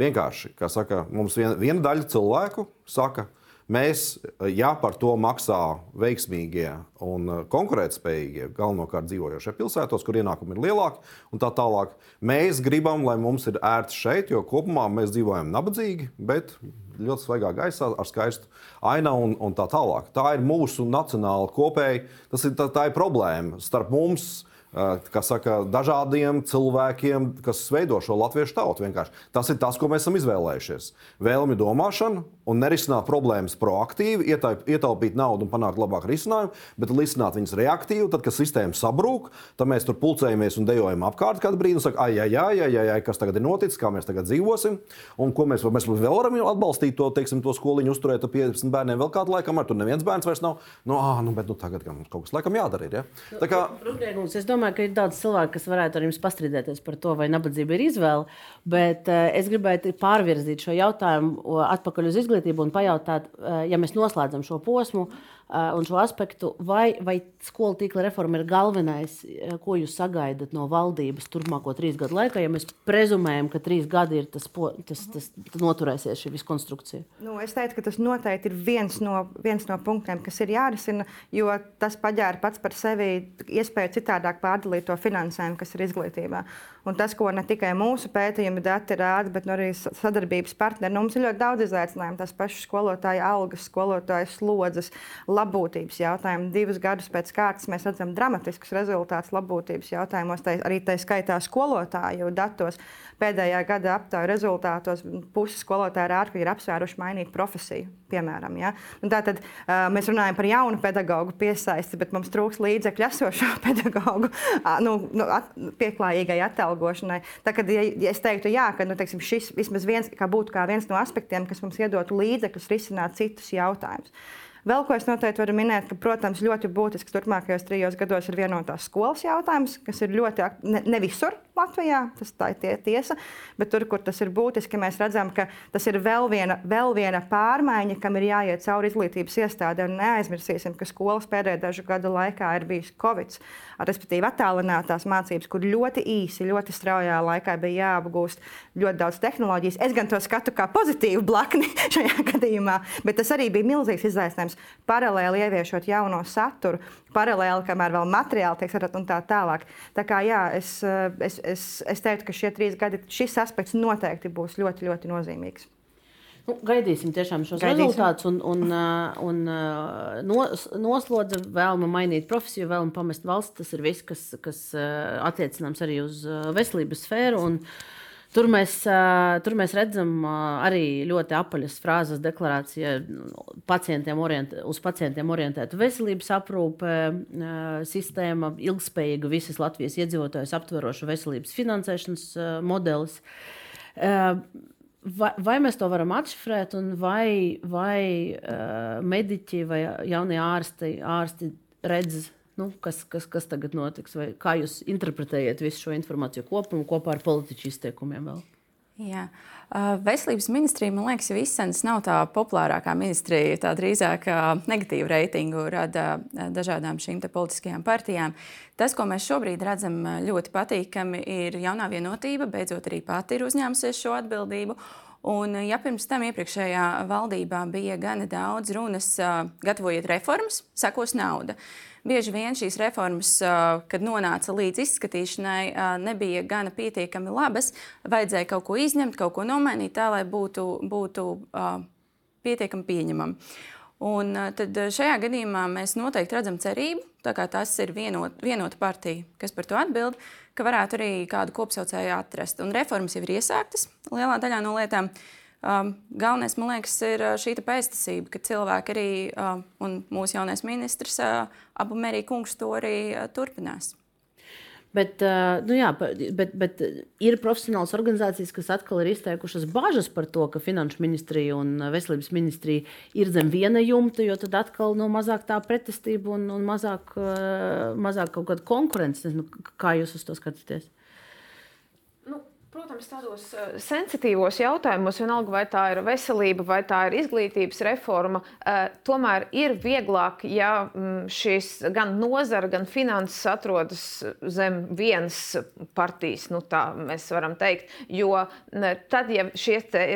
Vienkārši, kā saka, mums viena, viena daļa cilvēku saka, mēs, ja par to maksā veiksmīgie un konkurētspējīgie, galvenokārt dzīvojošie pilsētos, kur ienākumi ir lielāki, un tā tālāk, mēs gribam, lai mums ir ērti šeit, jo kopumā mēs dzīvojam nabadzīgi, bet ļoti svaigā gaisā, ar skaistu ainavu un, un tā tālāk. Tā ir mūsu nacionāla kopēja, tas ir tā, tā ir problēma starp mums saka, dažādiem cilvēkiem, kas veido šo latviešu tautu. Vienkārši. Tas ir tas, ko mēs esam izvēlējušies. Vēlmi domāšana un nerisināt problēmas proaktīvi, ietaupīt naudu un panākt labāku risinājumu, bet risināt viņas reaktīvi. Tad, kad sistēma sabrūk, tad mēs tur pulcējamies un dejojam apkārt kādu brīdi un sakām, ai, ai, ai, ai, ai, ai, kas tagad ir noticis, kā mēs tagad dzīvosim, un ko mēs, mēs vēl varam atbalstīt to, teiksim, to skoliņu, uzturēt ar 50 bērniem vēl kādu laiku, kamēr tur neviens bērns vairs nav. Nu, ah, nu, bet nu, tagad mums kaut kas laikam jādara. Ir, ja? Tā kā... Rūpniekums, es domāju, ka ir daudz cilvēku, kas varētu ar jums pastrīdēties par to, vai nabadzība ir izvēle, bet es gribētu pārvirzīt šo jautājumu atpakaļ uz izglītību un pajautāt, uh, ja mēs noslēdzam šo posmu. Un šo aspektu, vai, vai skolu tīkla reforma ir galvenais, ko jūs sagaidat no valdības turpmāko trīs gadu laikā, ja mēs prezumējam, ka trīs gadi ir tas, tas, tas, tas noturēsies šī visa konstrukcija? Nu, es teiktu, ka tas noteikti ir viens no, viens no punktiem, kas ir jārisina, jo tas paģēra pats par sevi iespēju citādāk pārdalīt to finansējumu, kas ir izglītībā. Un tas, ko ne tikai mūsu pētījumi dati rāda, bet arī sadarbības partneri, nu, mums ir ļoti daudz izaicinājumu. Tas pašs skolotāja algas, skolotāja slodzes, labbūtības jautājumi. Divus gadus pēc kārtas mēs redzam dramatiskus rezultātus labbūtības jautājumos, tā, arī tā skaitā skolotāju datos. Pēdējā gada aptaujas rezultātos pusi skolotāju ir apsvēruši mainīt profesiju. Piemēram, ja? Un tā tad uh, mēs runājam par jaunu pedagoģu piesaisti, bet mums trūks līdzekļu esošo pedagoģu nu, nu, at, pieklājīgai atalgošanai. Tā kad ja, ja es teiktu, jā, ka nu, teiksim, šis vismaz viens, kā būtu kā viens no aspektiem, kas mums iedotu līdzekļus risināt citus jautājumus. Vēl ko es noteikti varu minēt, ka, protams, ļoti būtisks turpmākajos trijos gados ir vienotās skolas jautājums, kas ir ļoti ne, ne visur Latvijā, tas tā ir tie, tiesa, bet tur, kur tas ir būtiski, mēs redzam, ka tas ir vēl viena, vēl viena pārmaiņa, kam ir jāiet cauri izglītības iestādē. Neaizmirsīsim, ka skolas pēdējo dažu gadu laikā ir bijis Covid, respektīvi attālinātās mācības, kur ļoti īsi, ļoti straujā laikā bija jāapgūst ļoti daudz tehnoloģijas. Es gan to skatu kā pozitīvu blakni šajā gadījumā, bet tas arī bija milzīgs izaicinājums paralēli ieviešot jauno saturu, paralēli, kamēr vēl materiāli tiek sagatavoti un tā tālāk. Tā kā jā, es, es, es, es teiktu, ka šie trīs gadi, šis aspekts noteikti būs ļoti, ļoti nozīmīgs. Nu, gaidīsim tiešām šos gaidīsim. rezultātus, un, un, un nos, noslodza vēlme mainīt profesiju, vēlme pamest valsts. Tas ir viss, kas, kas attiecināms arī uz veselības sfēru. Un, uh, Tur mēs, tur mēs redzam arī ļoti apaļas frāzes deklarācijā pacientiem orient, uz pacientiem orientēta veselības aprūpe, sistēma, ilgspējīga visas Latvijas iedzīvotājus aptveroša veselības finansēšanas modelis. Vai, vai mēs to varam atšifrēt, vai, vai uh, mediķi vai jaunie ārsti, ārsti redz Nu, kas, kas, kas tagad notiks? Vai kā jūs interpretējat visu šo informāciju kopumā, kopā ar politiķu izteikumiem? Vēl? Jā. Veselības ministrija, man liekas, jau izsens nav tā populārākā ministrija. Tā drīzāk negatīvu reitingu rada dažādām šīm politiskajām partijām. Tas, ko mēs šobrīd redzam, ļoti patīkami, ir jaunā vienotība. Beidzot, arī pati ir uzņēmusies šo atbildību. Un, ja pirms tam iepriekšējā valdībā bija gana daudz runas, gatavojiet reformas, sekos nauda. Uh, Bieži vien šīs reformas, kad nonāca līdz izskatīšanai, nebija gana pietiekami labas. Vajadzēja kaut ko izņemt, kaut ko nomainīt, tā lai būtu, būtu pietiekami pieņemami. Un tad šajā gadījumā mēs noteikti redzam cerību, tā kā tas ir vienot, vienota partija, kas par to atbild, ka varētu arī kādu kopsaucēju atrast. Un reformas jau ir iesāktas lielā daļā no lietām. Um, galvenais, man liekas, ir uh, šī pēstasība, ka cilvēki arī, uh, un mūsu jaunais ministrs, uh, abu Merija kungs, to arī uh, turpinās. Bet, uh, nu jā, bet, bet ir profesionāls organizācijas, kas atkal ir izteikušas bažas par to, ka Finanšu ministrija un Veselības ministrija ir zem viena jumta, jo tad atkal no mazāk tā pretestība un, un mazāk, uh, mazāk kaut kāda konkurence. Kā jūs uz to skatāties? Protams, tādos uh, sensitīvos jautājumos, vienalga vai tā ir veselība vai tā ir izglītības reforma, uh, tomēr ir vieglāk, ja mm, šīs gan nozara, gan finanses atrodas zem vienas partijas, nu tā mēs varam teikt. Jo tad, ja šie te,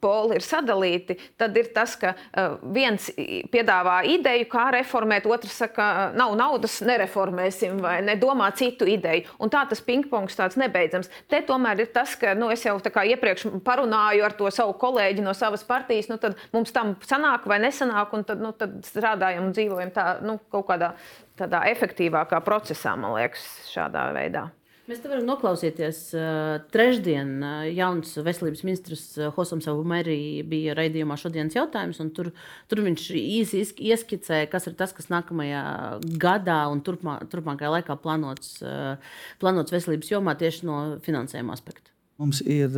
poli ir sadalīti, tad ir tas, ka uh, viens piedāvā ideju, kā reformēt, otrs saka, nav naudas, nereformēsim vai nedomā citu ideju. Un tā tas pingpongs tāds nebeidzams. Te tomēr ir tas, ka nu, es jau iepriekš parunāju ar to savu kolēģi no savas partijas, nu, tad mums tam sanāk vai nesanāk, un tad, nu, tad strādājam un dzīvojam tā, nu, kaut kādā tādā efektīvākā procesā, man liekas, šādā veidā. Mēs te varam noklausīties. Trešdien jauns veselības ministrs Hosams Avumērī bija raidījumā šodienas jautājums, un tur, tur viņš īsi ieskicēja, kas ir tas, kas nākamajā gadā un turpmā, turpmākajā laikā plānots, plānots veselības jomā tieši no finansējuma aspekta. Mums ir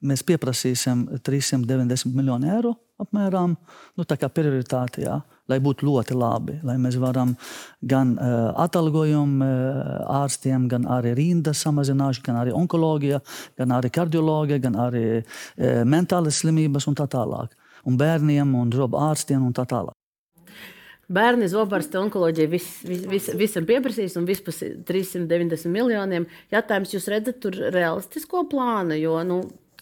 mēs pieprasīsim 390 miljonu eiro apmēram, nu, prioritāte, jā, lai būtu ļoti labi, lai mēs varam gan uh, atalgojumu uh, ārstiem, gan arī rindas samazināšanu, gan arī onkoloģija, gan arī kardioloģija, gan arī uh, mentālas slimības un tā tālāk. Un bērniem un zobu ārstiem un tā tālāk. Bērni, zobārsti, onkoloģija vis, vis, vis, visam pieprasīs un vispār 390 miljoniem. Jautājums, jūs redzat tur realistisko plānu, jo nu,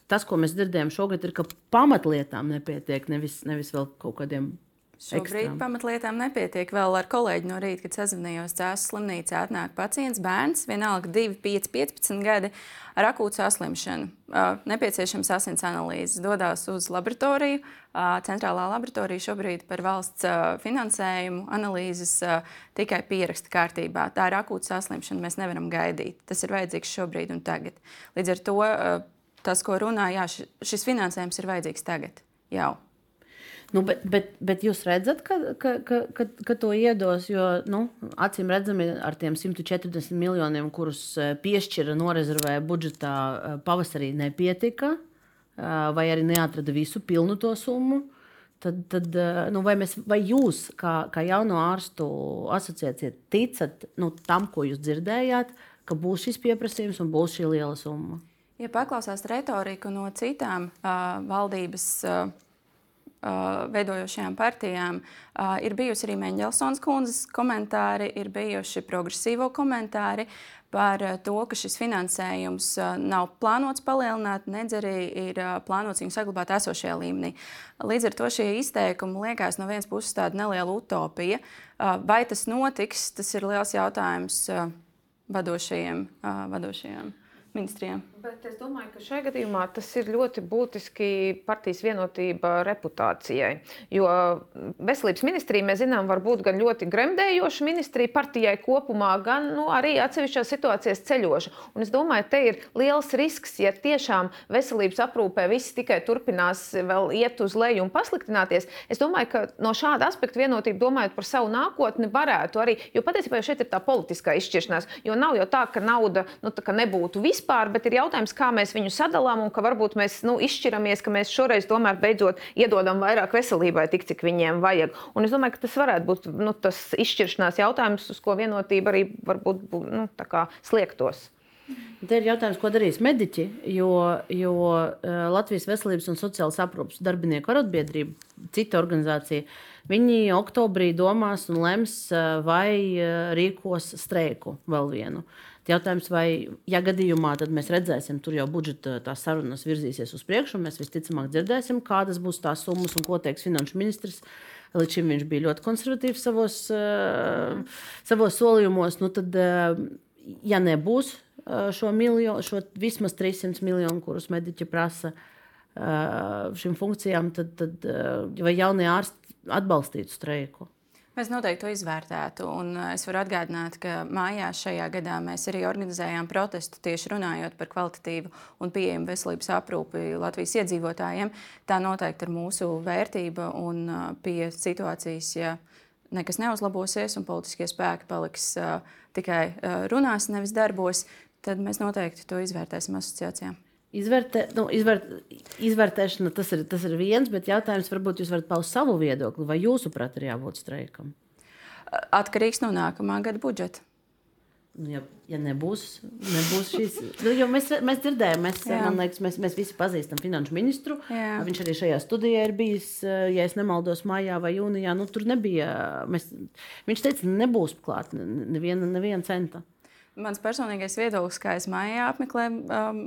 tas, ko mēs dzirdējām šogad, ir, ka pamatlietām nepietiek, nevis, nevis vēl kaut kādiem. Šobrīd ekstrām. pamatlietām nepietiek. Vēl ar kolēģi no rīta, kad sazvanījos Cēlā slimnīcā, atnāk pacients, bērns, vienalga 2, 5, 15 gadi ar akūtu saslimšanu. Nepieciešams asins analīzes. Dodas uz laboratoriju. Centrālā laboratorija šobrīd par valsts finansējumu analīzes tikai pieraksta kārtībā. Tā ir akūta saslimšana. Mēs nevaram gaidīt. Tas ir vajadzīgs šobrīd un tagad. Līdz ar to tas, ko runā, jā, šis finansējums ir vajadzīgs tagad. Jau. Nu, bet, bet, bet jūs redzat, ka, ka, ka, ka, ka to iedos, jo nu, acīm redzami ar tiem 140 miljoniem, kurus e, piešķira, norezervēja budžetā e, pavasarī, nepietika, e, vai arī neatrada visu pilnu to summu. Tad, tad nu, vai, mēs, vai jūs, kā, kā jauno ārstu asociācija, ticat nu, tam, ko jūs dzirdējāt, ka būs šis pieprasījums un būs šī liela summa? Ja paklausās retoriku no citām uh, valdības uh, uh, veidojošajām partijām, uh, ir bijusi arī Mendelsons kundzes komentāri, ir bijuši progresīvo komentāri par uh, to, ka šis finansējums nav plānots palielināt, nedz arī ir plānots viņu saglabāt esošajā līmenī. Līdz ar to šie izteikumi liekas no vienas puses tāda neliela utopija. Vai tas notiks, tas ir liels jautājums vadošajiem. Vadošajiem ministrijām. Bet es domāju, ka šajā gadījumā tas ir ļoti būtiski partijas vienotība reputācijai. Jo veselības ministrija, mēs zinām, var būt gan ļoti gremdējoša ministrija partijai kopumā, gan nu, arī atsevišķās situācijās ceļoša. Un es domāju, te ir liels risks, ja tiešām veselības aprūpē viss tikai turpinās vēl iet uz leju un pasliktināties. Es domāju, ka no šāda aspekta vienotība, domājot par savu nākotni, varētu arī, jo patiesībā šeit ir tā politiskā izšķiršanās, jo nav jau tā, ka nauda nu, tā, ka nebūtu vispār, bet ir jautājums, kā mēs viņu sadalām, un ka varbūt mēs nu, izšķiramies, ka mēs šoreiz tomēr beidzot iedodam vairāk veselībai, tik cik viņiem vajag. Un es domāju, ka tas varētu būt nu, tas izšķiršanās jautājums, uz ko vienotība arī varbūt nu, sliektos. Te ir jautājums, ko darīs mediķi, jo, jo uh, Latvijas Veselības un sociālās aprūpes darbinieku arotbiedrība, cita organizācija, viņi oktobrī domās un lems, uh, vai uh, rīkos streiku vēl vienu. Jautājums, vai, ja gadījumā mēs redzēsim, tur jau budžeta tās sarunas virzīsies uz priekšu, un mēs visticamāk dzirdēsim, kādas būs tās summas un ko teiks finanšu ministrs. Līdz šim viņš bija ļoti konservatīvs savos, uh, savos solījumos. Nu tad, uh, ja nebūs uh, šo, miljonu, šo vismaz 300 miljonu, kurus mediķi prasa uh, šīm funkcijām, tad, tad uh, vai jaunie ārsti atbalstītu streiku? Mēs noteikti to izvērtētu. Un eh, es varu atgādināt, ka mājās šajā gadā mēs arī organizējām protestu tieši runājot par kvalitatīvu un pieejamu veselības aprūpi Latvijas iedzīvotājiem. Tā noteikti ir mūsu vērtība un eh, pie situācijas, ja nekas neuzlabosies un politiskie spēki paliks uh, tikai uh, runās, nevis darbos, tad mēs noteikti to izvērtēsim asociācijām. Izvērtē, nu, izvērt, izvērtēšana tas ir, tas ir viens, bet jautājums varbūt jūs varat paust savu viedokli, vai jūsuprāt ir jābūt streikam? Atkarīgs no nākamā gada budžeta. Nu, ja, ja nebūs, nebūs šīs, nu, mēs, mēs dzirdējām, mēs, liekas, mēs, mēs visi pazīstam finanšu ministru. Jā. Viņš arī šajā studijā ir bijis, ja es nemaldos, maijā vai jūnijā. Nu, tur nebija. Mēs, viņš teica, nebūs klāt neviena, neviena centa. Mans personīgais viedoklis, kā es mājā apmeklēju um,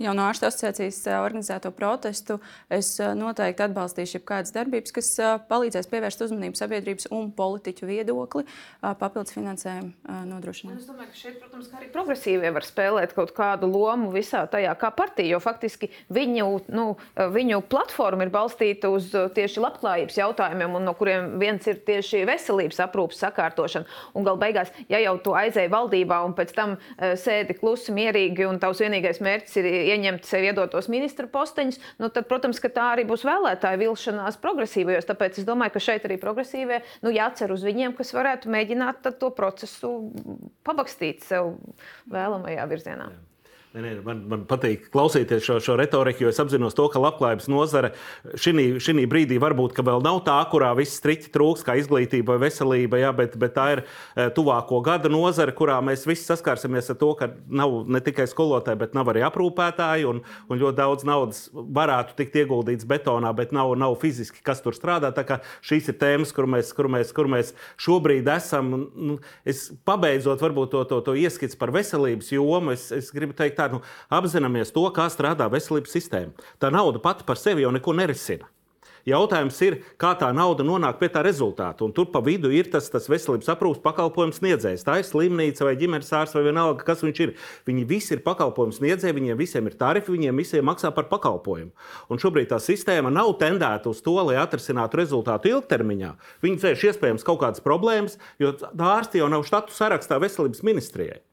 jauno ārstu asociācijas organizēto protestu, es noteikti atbalstīšu jebkādas darbības, kas palīdzēs pievērst uzmanību sabiedrības un politiķu viedokli papildus finansējumu nodrošināšanai. Es domāju, ka šeit, protams, arī progresīvie var spēlēt kaut kādu lomu visā tajā, kā partija, jo faktiski viņu, nu, viņu platforma ir balstīta uz tieši labklājības jautājumiem, no kuriem viens ir tieši veselības aprūpas sakārtošana. Un gal beigās, ja jau tu aizēji valdībā un pēc tam sēdi klusi, mierīgi, un tavs vienīgais mērķis ir ieņemt sev iedotos ministra posteņus, nu, tad, protams, tā arī būs vēlētāja vilšanās progresīvajos. Tāpēc es domāju, ka šeit arī progresīvie nu, jācer uz viņiem, kas varētu mēģināt to procesu pabakstīt sev vēlamajā virzienā. Jā. Ne, ne, man, man patīk klausīties šo, šo retoriku, jo es apzinos to, ka labklājības nozare šī brīdī varbūt vēl nav tā, kurā viss striķi trūks, kā izglītība vai veselība, jā, bet, bet tā ir eh, tuvāko gada nozare, kurā mēs visi saskarsimies ar to, ka nav ne tikai skolotāji, bet nav arī aprūpētāji, un, un ļoti daudz naudas varētu tikt ieguldīts betonā, bet nav, nav fiziski, kas tur strādā. Tā kā šīs ir tēmas, kur mēs, kur mēs, kur mēs šobrīd esam. Nu, es pabeidzot varbūt to, to, to ieskats par veselības jomu, es, es gribu teikt, tā, nu, apzināmies to, kā strādā veselības sistēma. Tā nauda pati par sevi jau neko nerisina. Jautājums ir, kā tā nauda nonāk pie tā rezultāta. Un tur pa vidu ir tas, tas veselības aprūpas pakalpojums sniedzējs. Tā ir slimnīca vai ģimenes ārsts vai vienalga, kas viņš ir. Viņi visi ir pakalpojumu sniedzēji, viņiem visiem ir tarifi, viņiem visiem maksā par pakalpojumu. Un šobrīd tā sistēma nav tendēta uz to, lai atrisinātu rezultātu ilgtermiņā. Viņi dzēš iespējams kaut kādas problēmas, jo ārsti jau nav štatu sarakstā veselības ministrijai.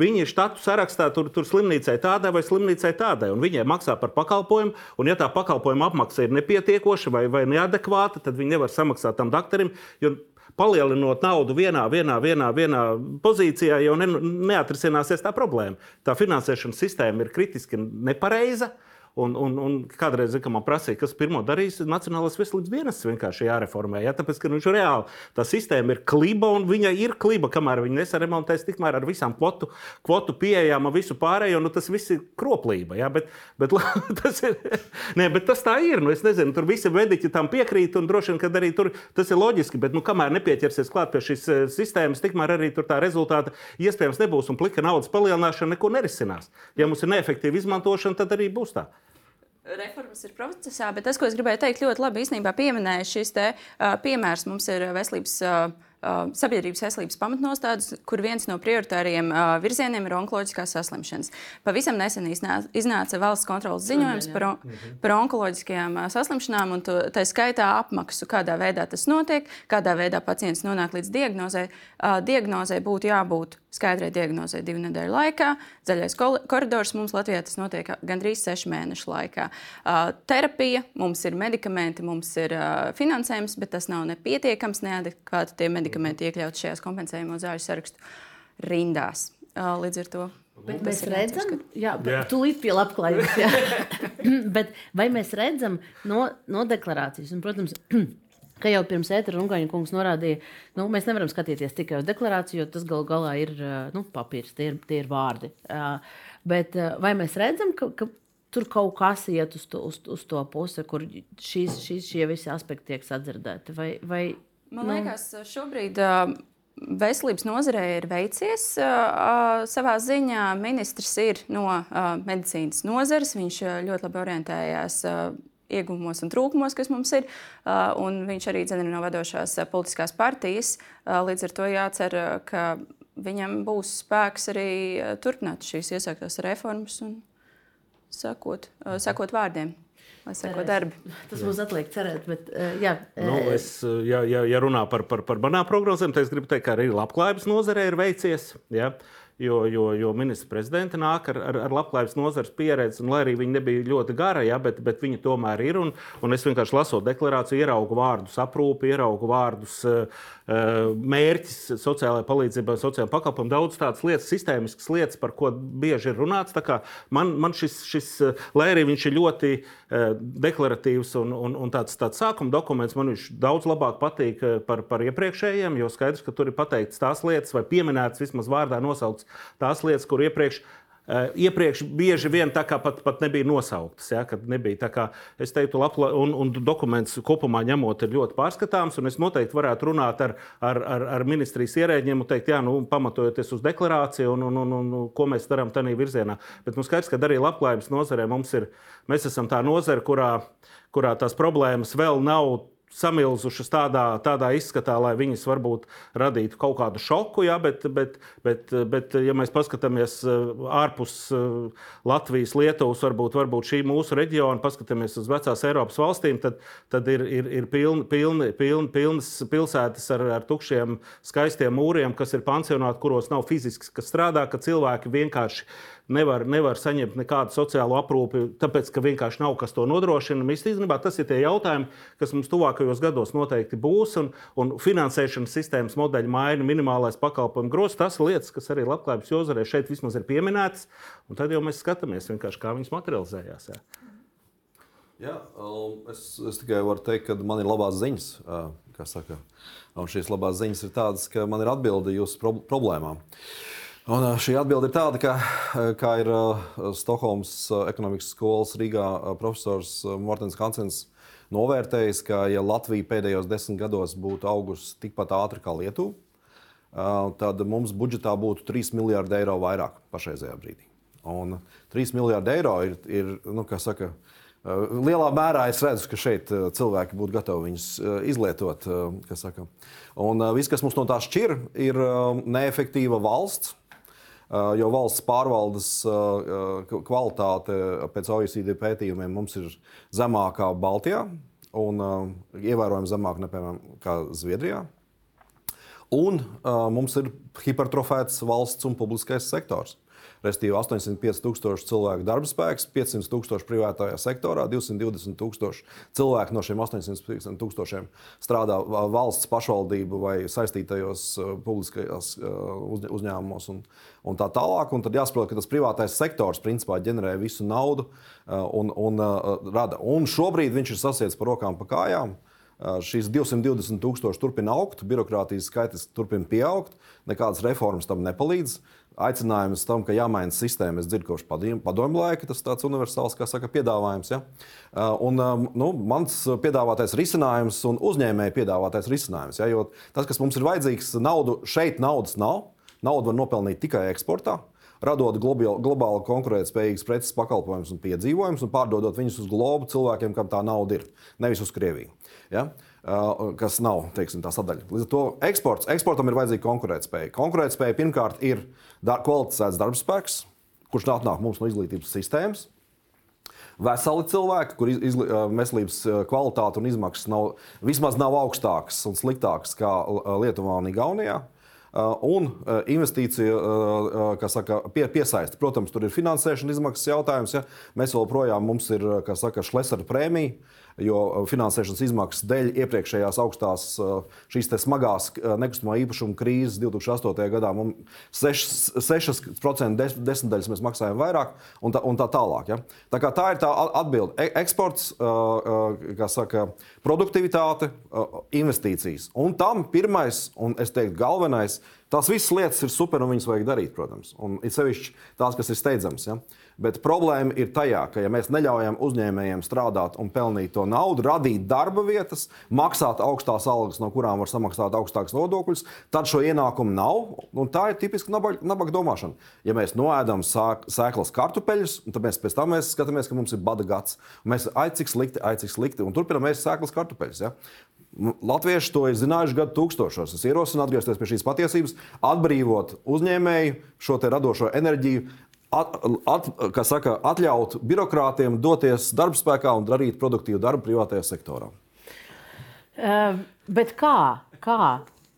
Viņi ir štatu sarakstā, tur, tur slimnīcai tādai vai slimnīcai tādai, un viņiem maksā par pakalpojumu. Un, ja tā pakalpojuma apmaksa ir nepietiekoša vai, vai neadekvāta, tad viņi nevar samaksāt tam doktoram. Palielinot naudu vienā, vienā, vienā, vienā pozīcijā, jau ne, neatrisināsies tā problēma. Tā finansēšanas sistēma ir kritiski nepareiza. Uh, Un, un, un kādreiz, kad man prasīja, kas pirmo darīs, Nacionālais veselības dienests vienkārši jāreformē. Ja? Tāpēc, ka viņš reāli tā sistēma ir kliba un viņa ir kliba, kamēr viņi nesaremontēs, tikmēr ar visām kvotu, kvotu pieejām visu pārējo. Nu, tas viss ir kroplība. Ja? Bet, bet, tas, ir, ne, bet tas tā ir. Nu, es nezinu, tur visi mediķi tam piekrīt un droši vien, ka arī tur tas ir loģiski. Bet, nu, kamēr nepieķersies klāt pie šīs eh, sistēmas, tikmēr arī tur tā rezultāta iespējams nebūs un plika naudas palielināšana neko nerisinās. Ja mums ir neefektīva izmantošana, tad arī būs tā reformas ir procesā, bet tas, ko es gribēju teikt, ļoti labi īstenībā pieminēja šis te, uh, piemērs. Mums ir veselības. Uh, sabiedrības veselības pamatnostādes, kur viens no prioritāriem uh, virzieniem ir onkoloģiskās saslimšanas. Pavisam nesen iznāca valsts kontrolas ziņojums par, mhm. par onkoloģiskajām uh, saslimšanām, un tā skaitā apmaksu, kādā veidā tas notiek, kādā veidā pacients nonāk līdz diagnozē. Uh, diagnozē būtu jābūt skaidrai diagnozē divu nedēļu laikā. Zaļais koridors mums Latvijā tas notiek gandrīz sešu mēnešu laikā. Uh, terapija, mums ir medikamenti, mums ir uh, finansējums, bet tas nav nepietiekams, neadekvāti tie medikamenti iekļaut šajās kompensējumu zāļu sarakstu rindās. Līdz ar to. Bet mēs redzam, jā, jā. tūlīt pie labklājības. bet vai mēs redzam no, no deklarācijas? Un, protams, Kā jau pirms ētera Rungaņa kungs norādīja, nu, mēs nevaram skatīties tikai uz deklarāciju, jo tas galu galā ir nu, papīrs, tie ir, tie ir vārdi. Bet vai mēs redzam, ka, ka tur kaut kas iet uz to, uz, uz to pusi, kur šīs, šīs, šie visi aspekti tiek sadzirdēti? Vai, vai, Man nu... liekas, šobrīd. Uh, Veselības nozarē ir veicies uh, savā ziņā. Ministrs ir no medicīnas nozares. Viņš ļoti labi orientējās ieguvumos un trūkumos, kas mums ir. Un viņš arī ir no vadošās politiskās partijas. Līdz ar to jācer, ka viņam būs spēks arī turpināt šīs iesāktās reformas un sekot, sekot vārdiem. Lai seko darbi. Tas būs atliek cerēt, bet jā. Nu, es, ja, ja, ja runā par, par, par manām prognozēm, tad es gribu teikt, ka arī labklājības nozarē ir veicies. Ja? jo, jo, jo ministra prezidenta nāk ar, ar, ar labklājības nozares pieredzi, un lai arī viņa nebija ļoti gara, ja, bet, bet viņa tomēr ir. Un, un es vienkārši lasot deklarāciju, ieraugu vārdus aprūpi, ieraugu vārdus uh, mērķis sociālajai palīdzībai, sociālajiem pakalpojumiem, daudz tādas lietas, sistēmiskas lietas, par ko bieži ir runāts. Man, man šis, šis, lai arī viņš ir ļoti uh, deklaratīvs un, un, un tāds, tāds sākuma dokuments, man viņš daudz labāk patīk par, par iepriekšējiem, jo skaidrs, ka tur ir pateikts tās lietas vai pieminētas vismaz vārdā nosauktas tās lietas, kur iepriekš Uh, iepriekš bieži vien tā kā pat, pat nebija nosauktas. Ja, nebija tā kā, es teiktu, labla, un, un dokuments kopumā ņemot ir ļoti pārskatāms. Es noteikti varētu runāt ar, ar, ar, ar ministrijas ierēģiem un teikt, jā, nu, pamatojoties uz deklarāciju un, un, un, un ko mēs darām tādā virzienā. Bet mums skaidrs, ka arī labklājības nozarē mums ir, mēs esam tā nozara, kurā, kurā tās problēmas vēl nav samilzušas tādā, tādā izskatā, lai viņas varbūt radītu kaut kādu šoku. Ja, bet, bet, bet, bet, ja mēs paskatāmies uh, ārpus uh, Latvijas, Lietuvas, varbūt, varbūt šī mūsu reģiona, paskatāmies uz vecās Eiropas valstīm, tad, tad ir, ir, ir pilni, pilni, pilni, pilnas pilsētas ar, ar tukšiem, skaistiem mūriem, kas ir pansionāti, kuros nav fiziski strādā, ka cilvēki vienkārši nevar, nevar saņemt nekādu sociālo aprūpi, tāpēc, ka vienkārši nav kas to nodrošina. Īstenībā tas ir tie jautājumi, kas mums tuvākajos gados noteikti būs. Un, un finansēšanas sistēmas modeļa maina, minimālais pakalpojumu grozs, tas ir lietas, kas arī labklājības jozarē šeit vismaz ir pieminētas. Un tad jau mēs skatāmies, kā viņas materializējās. Jā. Jā, um, es, es tikai varu teikt, ka man ir labās ziņas. Un šīs labās ziņas ir tādas, ka man ir atbilde jūsu problēmām. Uh, Un šī atbilde ir tāda, ka, kā ir Stokholmas ekonomikas skolas Rīgā profesors Mortens Hansens novērtējis, ka, ja Latvija pēdējos desmit gados būtu augusi tikpat ātri kā Lietuva, tad mums budžetā būtu 3 miljardi eiro vairāk pašreizējā brīdī. Un 3 miljardi eiro ir, ir nu, saka, lielā mērā es redzu, ka šeit cilvēki būtu gatavi viņus izlietot. Un viss, kas mums no tā šķir, ir neefektīva valsts jo valsts pārvaldes eh, kvalitāte pēc OECD pētījumiem mums ir zemākā Baltijā un eh, ievērojami zemāka nekā Zviedrijā. Un mums ir hipertrofēts valsts un publiskais sektors. Restīvi 805 tūkstoši cilvēku darba spēks, 500 tūkstoši privātajā sektorā, 220 tūkstoši cilvēku no šiem 850 tūkstošiem strādā valsts pašvaldību vai saistītajos publiskajos uzņēmumos un, un tā tālāk. Un tad jāsaprot, ka tas privātais sektors principā ģenerē visu naudu un, un rada. Un šobrīd viņš ir sasiets par rokām pa kājām. Šīs 220 tūkstoši turpina augt, birokrātijas skaits turpina pieaugt, nekādas reformas tam nepalīdz aicinājums tam, ka jāmaina sistēma. Es dzirdu, kopš padomju laika tas tāds universāls saka, piedāvājums. Ja? Un, nu, mans piedāvātais risinājums un uzņēmēja piedāvātais risinājums. Ja? Jo tas, kas mums ir vajadzīgs, naudu šeit naudas nav. Naudu var nopelnīt tikai eksportā radot globāli konkurētspējīgas preces, pakalpojumus un piedzīvojumus, un pārdodot viņus uz globu cilvēkiem, kam tā nauda ir, nevis uz Krieviju. Ja? Uh, kas nav teiksim, tā sadaļa. Līdz ar to eksports, eksportam ir vajadzīga konkurētspēja. Konkurētspēja pirmkārt ir dar kvalificēts darbspēks, kurš nāk mums no izglītības sistēmas. Veseli cilvēki, kur izli, uh, veselības uh, kvalitāte un izmaksas nav, vismaz nav augstākas un sliktākas kā Lietuvā un Igaunijā. Un investīcija saka, pie, piesaista. Protams, tur ir finansēšana izmaksas jautājums. Ja? Mēs joprojām mums ir saka, Šlesera prēmija jo uh, finansēšanas izmaksas dēļ iepriekšējās augstās uh, šīs smagās uh, nekustamā īpašuma krīzes 2008. gadā mums 6% des, desmitaļas mēs maksājam vairāk un tā, un tā tālāk. Ja? Tā, tā ir tā atbilde. E eksports, kā saka, produktivitāte, investīcijas. Un tam pirmais un es teiktu galvenais Tās visas lietas ir super un viņas vajag darīt, protams. Un ir sevišķi tās, kas ir steidzamas. Ja? Bet problēma ir tajā, ka, ja mēs neļaujam uzņēmējiem strādāt un pelnīt to naudu, radīt darba vietas, maksāt augstās algas, no kurām var samaksāt augstākas nodokļus, tad šo ienākumu nav. Tā ir tipiska nabaga, nabaga domāšana. Ja mēs noēdam sēklas kartupeļus, tad mēs pēc tam mēs skatāmies, ka mums ir bada gads. Mēs ai cik slikti, ai cik slikti, un turpinām ēst sēklas kartupeļus. Ja? Latvieši to ir zinājuši gadu tūkstošos. Es ierosinu atgriezties pie šīs patiesības, atbrīvot uzņēmēju šo radošo enerģiju, at, at, saka, atļaut birokrātiem doties darbspēkā un darīt produktīvu darbu privātajā sektorā. Uh, bet kā? kā?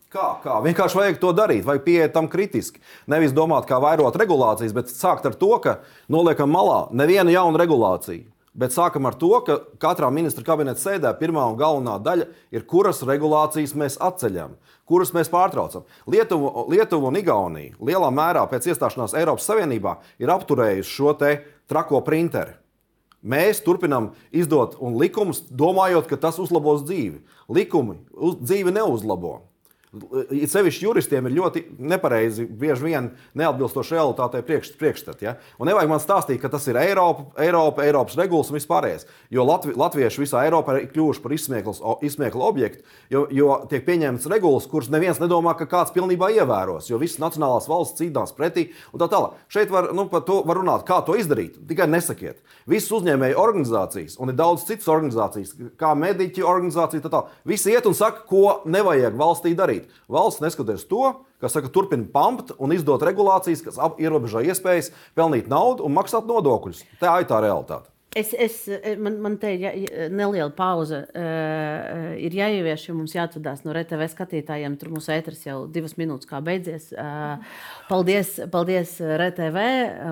Kā, kā? Vienkārši vajag to darīt, vajag pieiet tam kritiski. Nevis domāt, kā vairot regulācijas, bet sākt ar to, ka noliekam malā nevienu jaunu regulāciju. Bet sākam ar to, ka katrā ministra kabineta sēdē pirmā un galvenā daļa ir, kuras regulācijas mēs atceļam, kuras mēs pārtraucam. Lietuva, Lietuva un Igaunija lielā mērā pēc iestāšanās Eiropas Savienībā ir apturējuši šo trako printeri. Mēs turpinām izdot likumus, domājot, ka tas uzlabos dzīvi. Likumi uz, dzīvi neuzlabo. It sevišķi juristiem ir ļoti nepareizi, bieži vien neatbilstoši realitātei priekš, priekšstat. Ja? Un nevajag man stāstīt, ka tas ir Eiropa, Eiropa Eiropas regulas un vispārējais. Jo Latvi, latvieši visā Eiropā ir kļuvuši par izsmieklu objektu, jo, jo tiek pieņemtas regulas, kuras neviens nedomā, ka kāds pilnībā ievēros, jo visas nacionālās valsts cīnās pretī un tā tālāk. Šeit var, nu, par to var runāt, kā to izdarīt. Tikai nesakiet. Visas uzņēmēju organizācijas, un ir daudz citas organizācijas, kā mediķu organizācija, tā tālāk. Visi iet un saka, ko nevajag valstī darīt darīt. Valsts neskatoties to, kas saka, turpina pampt un izdot regulācijas, kas ierobežo iespējas pelnīt naudu un maksāt nodokļus. Tā ir tā realitāte. Es, es, man, man te ir neliela pauze. Uh, ir jāievieš, jo mums jāatvadās no RTV skatītājiem. Tur mūsu ēteris jau divas minūtes kā beidzies. Uh, paldies, paldies RTV.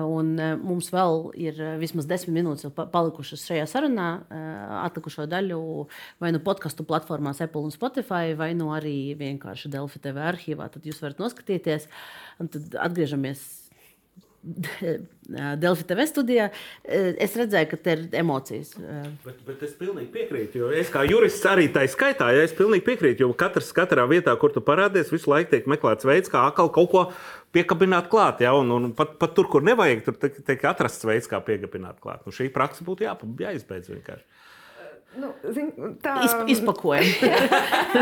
Un, mums vēl ir vismaz desmit minūtes palikušas šajā sarunā. Uh, atlikušo daļu vai nu podkastu platformās Apple un Spotify, vai nu arī vienkārši Delfi TV arhīvā. Tad jūs varat noskatīties. Un tad atgriežamies Delfi TV studijā, es redzēju, ka te ir emocijas. Bet, bet es pilnīgi piekrītu, jo es kā jurists arī tā skaitā, ja es pilnīgi piekrītu, jo katrs, katrā vietā, kur tu parādies, visu laiku tiek meklēts veids, kā atkal kaut ko piekabināt klāt. Ja? Un, un pat, pat tur, kur nevajag, tur tiek atrasts veids, kā piekabināt klāt. Nu, šī praksa būtu jā, jāizbeidz vienkārši. Nu, zin, tā ir izpakojama.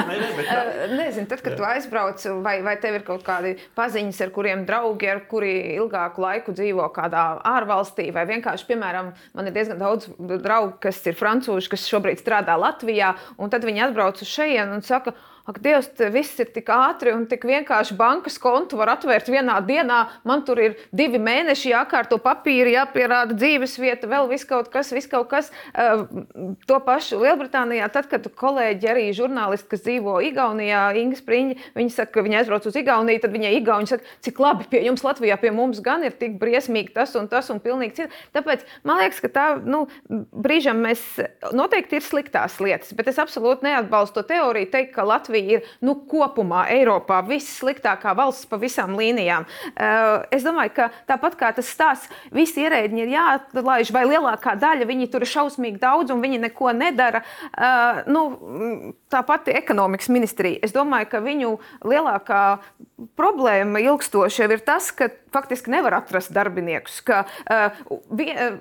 Nezinu, tad, kad tu aizbrauc, vai, vai tev ir kaut kādi paziņas, ar kuriem draugi, ar kuriem ilgāku laiku dzīvo kādā ārvalstī, vai vienkārši, piemēram, man ir diezgan daudz draugu, kas ir francūži, kas šobrīd strādā Latvijā, un tad viņi atbrauc uz šejienu un saka, Ak, Dievs, viss ir tik ātri un tik vienkārši bankas kontu var atvērt vienā dienā. Man tur ir divi mēneši jākārto papīri, jāpierāda dzīves vieta, vēl viss kaut kas, viss kaut kas. Uh, to pašu Lielbritānijā, tad, kad kolēģi arī žurnālisti, kas dzīvo Igaunijā, Inga Spriņģi, viņi saka, ka viņi aizbrauc uz Igauniju, tad viņai Igauni saka, cik labi pie jums Latvijā, pie mums gan ir tik briesmīgi tas un tas un pilnīgi cits. Tāpēc man liekas, ka tā, nu, brīžam mēs noteikti ir sliktās lietas, bet es absolūti neatbalstu to teoriju teikt, ka Latvija Latvija ir nu, kopumā Eiropā vissliktākā valsts pa visām līnijām. Uh, es domāju, ka tāpat kā tas stāsts, visi ierēģi ir jāatlaiž, vai lielākā daļa viņi tur ir šausmīgi daudz un viņi neko nedara. Uh, nu, tā pati ekonomikas ministrija. Es domāju, ka viņu lielākā problēma ilgstoši ir tas, ka faktiski nevar atrast darbiniekus. Ka uh,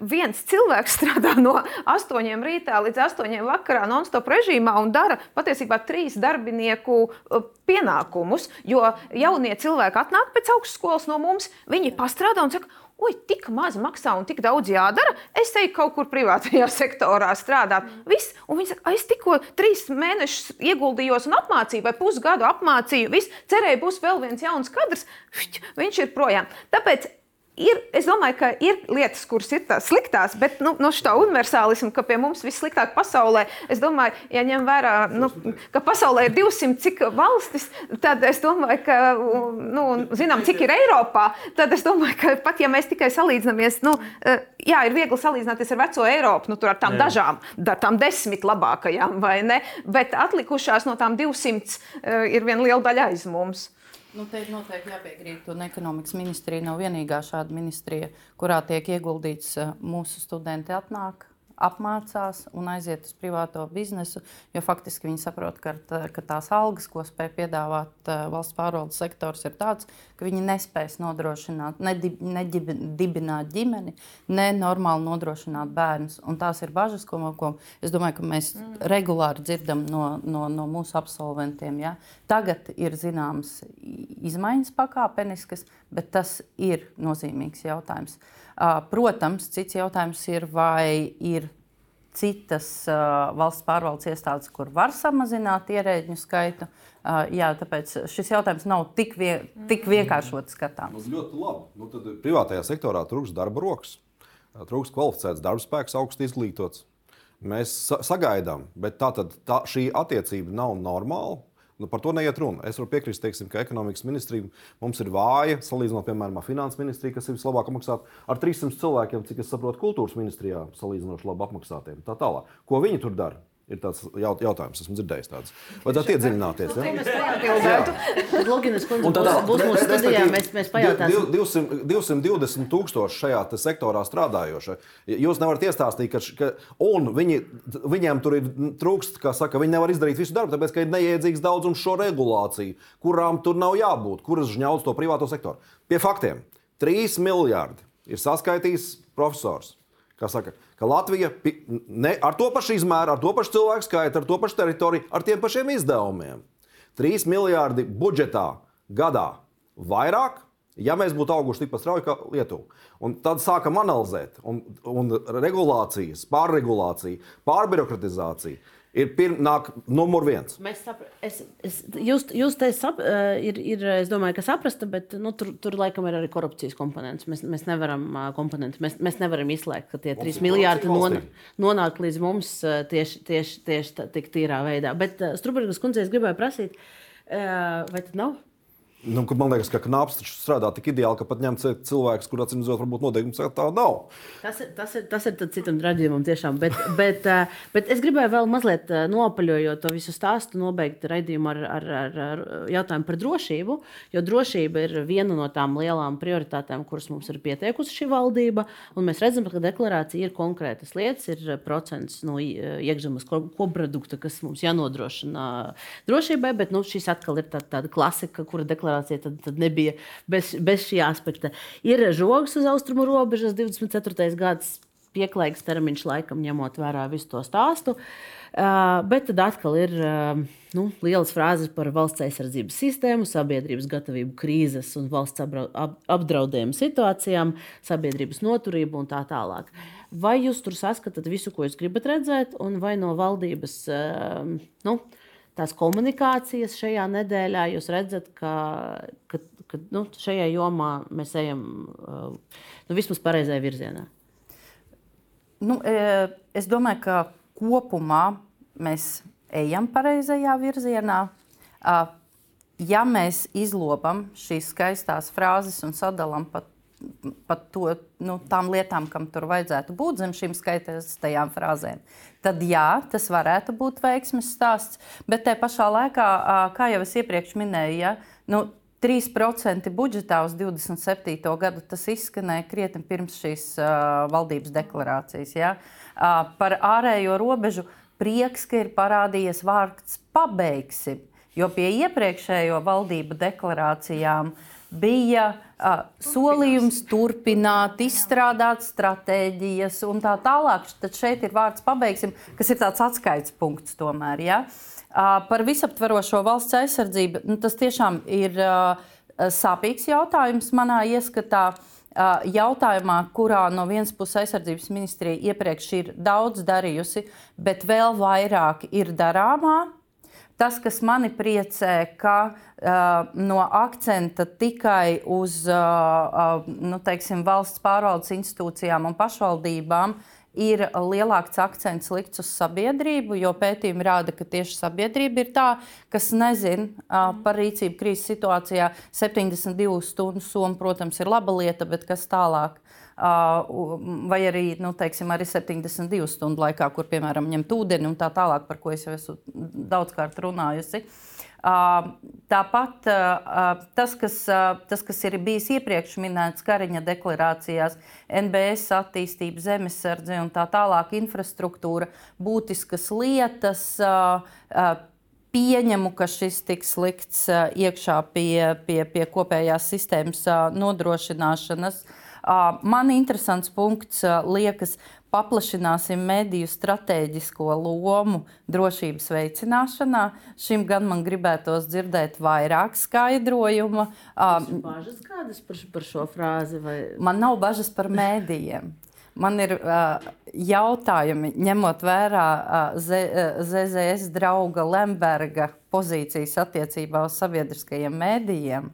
viens cilvēks strādā no 8 rītā līdz 8 vakarā non-stop režīmā un dara patiesībā trīs darbinieku uh, pienākumus. Jo jaunie cilvēki atnāk pēc augstskolas no mums, viņi pastrādā un saka, oi, tik maz maksā un tik daudz jādara, es eju kaut kur privātajā sektorā strādāt. Viss, un viņi saka, es tikko trīs mēnešus ieguldījos un apmācīju, vai pusgadu apmācīju, viss, cerēju, būs vēl viens jauns kadrs, viņš ir projām. Tāpēc Ir, es domāju, ka ir lietas, kuras ir tās sliktās, bet nu, no šī universālisma, ka pie mums viss sliktāk pasaulē, es domāju, ja ņem vērā, nu, ka pasaulē ir 200 cik valstis, tad es domāju, ka, nu, zinām, cik ir Eiropā, tad es domāju, ka pat ja mēs tikai salīdzinamies, nu, eh, jā, ir viegli salīdzināties ar veco Eiropu, nu, tur ar tām jā. dažām, ar tām desmit labākajām, vai ne, bet atlikušās no tām 200 eh, ir viena liela daļa aiz mums. Nu, te ir noteikti jāpiekrīt, un ekonomikas ministrija nav vienīgā šāda ministrija, kurā tiek ieguldīts eh, mūsu studenti atnāk apmācās un aiziet uz privāto biznesu, jo faktiski viņi saprot, ka, ka tās algas, ko spēj piedāvāt uh, valsts pārvaldes sektors, ir tādas, ka viņi nespēs nodrošināt, nedibināt ģimeni, ne normāli nodrošināt bērnus. Un tās ir bažas, ko, ko es domāju, ka mēs mm. regulāri dzirdam no, no, no mūsu absolventiem. Ja? Tagad ir zināmas izmaiņas pakāpeniskas, bet tas ir nozīmīgs jautājums. Protams, cits jautājums ir, vai ir citas valsts pārvaldes iestādes, kur var samazināt ierēģu skaitu. Jā, tāpēc šis jautājums nav tik, vien, tik vienkāršot skatāms. Nu, ļoti labi. Nu, tad privātajā sektorā trūks darba rokas, trūks kvalificēts darba spēks, augsts izglītots. Mēs sagaidām, bet tā, tad, tā šī attiecība nav normāla. Nu, par to neiet runa. Es varu piekrist, teiksim, ka ekonomikas ministrija mums ir vāja, salīdzinot, piemēram, ar finanses ministriju, kas ir vislabāk apmaksāta, ar 300 cilvēkiem, cik es saprotu, kultūras ministrijā salīdzinoši labi apmaksātiem. Tā tālāk. Ko viņi tur dara? Ir tāds jautājums, esmu dzirdējis tāds. Vajadzētu iedziļināties. Loginas kundze būs, būs mūsu studijā, mēs, mēs pajautāsim. 200, 220 tūkstoši šajā sektorā strādājošie. Jūs nevarat iestāstīt, ka, ka un viņi, viņiem tur ir trūkst, kā saka, viņi nevar izdarīt visu darbu, tāpēc, ka ir neiedzīgs daudzums šo regulāciju, kurām tur nav jābūt, kuras žņauc to privāto sektoru. Pie faktiem. 3 miljardi ir saskaitījis profesors. Saka, ka Latvija ne, ar to pašu izmēru, ar to pašu cilvēku skaitu, ar to pašu teritoriju, ar tiem pašiem izdevumiem. 3 miljardi budžetā gadā vairāk, ja mēs būtu auguši tikpat strauji kā Lietuva. Un tad sākam analizēt, un, un regulācijas, pārregulācija, pārbirokratizācija ir pirm, nāk, numur viens. Sapra, es, es, jūs, jūs te sap, uh, ir, ir, es domāju, ka saprasta, bet nu, tur, tur laikam ir arī korupcijas komponents. Mēs, mēs, nevaram, uh, komponents, mēs, mēs nevaram izslēgt, ka tie 3 miljardi non, nonāk līdz mums uh, tieši, tieši, tieši tik tīrā veidā. Bet Strubergas kundzei es gribēju prasīt, vai tad nav? Nu, man liekas, ka knaps strādā tik ideāli, ka pat ņemt cilvēkus, kuriem acīm redzot, varbūt noteikums tā nav. Tas ir, tas ir, tas ir citam raidījumam, tiešām. Bet, bet, eh, bet es gribēju vēl mazliet eh, nopaļojot to visu stāstu, nobeigt raidījumu ar, ar, ar, ar jautājumu par drošību. Jo drošība ir viena no tām lielām prioritātēm, kuras mums ir pieteikusi šī valdība. Mēs redzam, ka deklarācija ir konkrētas lietas, ir procents no iekšzemes koprodukta, kas mums jānodrošina drošībai. Bet nu, šis atkal ir tā, tāda klasika, kura deklarācija deklarācija tad, tad nebija bez, bez šī aspekta. Ir žogs uz austrumu robežas 24. gads. Pieklājīgs termiņš, laikam, ņemot vērā visu to stāstu. Uh, bet tad atkal ir uh, nu, lielas frāzes par valsts aizsardzības sistēmu, sabiedrības gatavību krīzes un valsts apdraudējuma situācijām, sabiedrības noturību un tā tālāk. Vai jūs tur saskatāt visu, ko jūs gribat redzēt, un vai no valdības uh, nu, tās komunikācijas šajā nedēļā, jūs redzat, ka, ka, ka nu, šajā jomā mēs ejam uh, nu, vismaz pareizajā virzienā? Nu, e, es domāju, ka kopumā mēs ejam pareizajā virzienā. Ja mēs izlobam šīs skaistās frāzes un sadalām pat pat to, nu, tām lietām, kam tur vajadzētu būt zem šīm skaistajām frāzēm, tad jā, tas varētu būt veiksmes stāsts. Bet tajā pašā laikā, kā jau es iepriekš minēju, ja, nu, 3% budžetā uz 27. gadu tas izskanēja krietni pirms šīs uh, valdības deklarācijas. Ja? Uh, par ārējo robežu prieks, ka ir parādījies vārds pabeigsim, jo pie iepriekšējo valdību deklarācijām uh, bija uh, solījums turpināt, izstrādāt stratēģijas un tā tālāk. Tad šeit ir vārds pabeigsim, kas ir tāds atskaites punkts tomēr. Ja? Uh, par visaptverošo valsts aizsardzību nu, tas tiešām ir uh, sāpīgs jautājums manā ieskatā. Uh, jautājumā, kurā no vienas puses aizsardzības ministrija iepriekš ir daudz darījusi, bet vēl vairāk ir darāmā, Tas, kas mani priecē, ka uh, no akcenta tikai uz uh, uh, nu, teiksim, valsts pārvaldes institūcijām un pašvaldībām ir lielāks akcents likts uz sabiedrību, jo pētījumi rāda, ka tieši sabiedrība ir tā, kas nezina uh, par rīcību krīzes situācijā. 72 stundu summa, protams, ir laba lieta, bet kas tālāk? Vai arī, nu, teiksim, arī 72 stundu laikā, kur, piemēram, ņemt ūdeni un tā tālāk, par ko es jau esmu daudzkārt runājusi. Tāpat tas kas, tas, kas ir bijis iepriekš minēts Kariņa deklarācijās, NBS attīstība, zemesardze un tā tālāk, infrastruktūra, būtiskas lietas. Pieņemu, ka šis tiks likts iekšā pie, pie, pie kopējās sistēmas nodrošināšanas. Uh, Man interesants punkts liekas, paplašināsim mediju strateģisko lomu drošības veicināšanā. Šim gan man gribētos dzirdēt vairāk skaidrojuma. Bažas kādas par, par šo frāzi? Vai? Man nav bažas par mēdījiem. Man ir uh, jautājumi, ņemot vērā uh, ZZS drauga Lemberga pozīcijas attiecībā uz sabiedriskajiem mēdījiem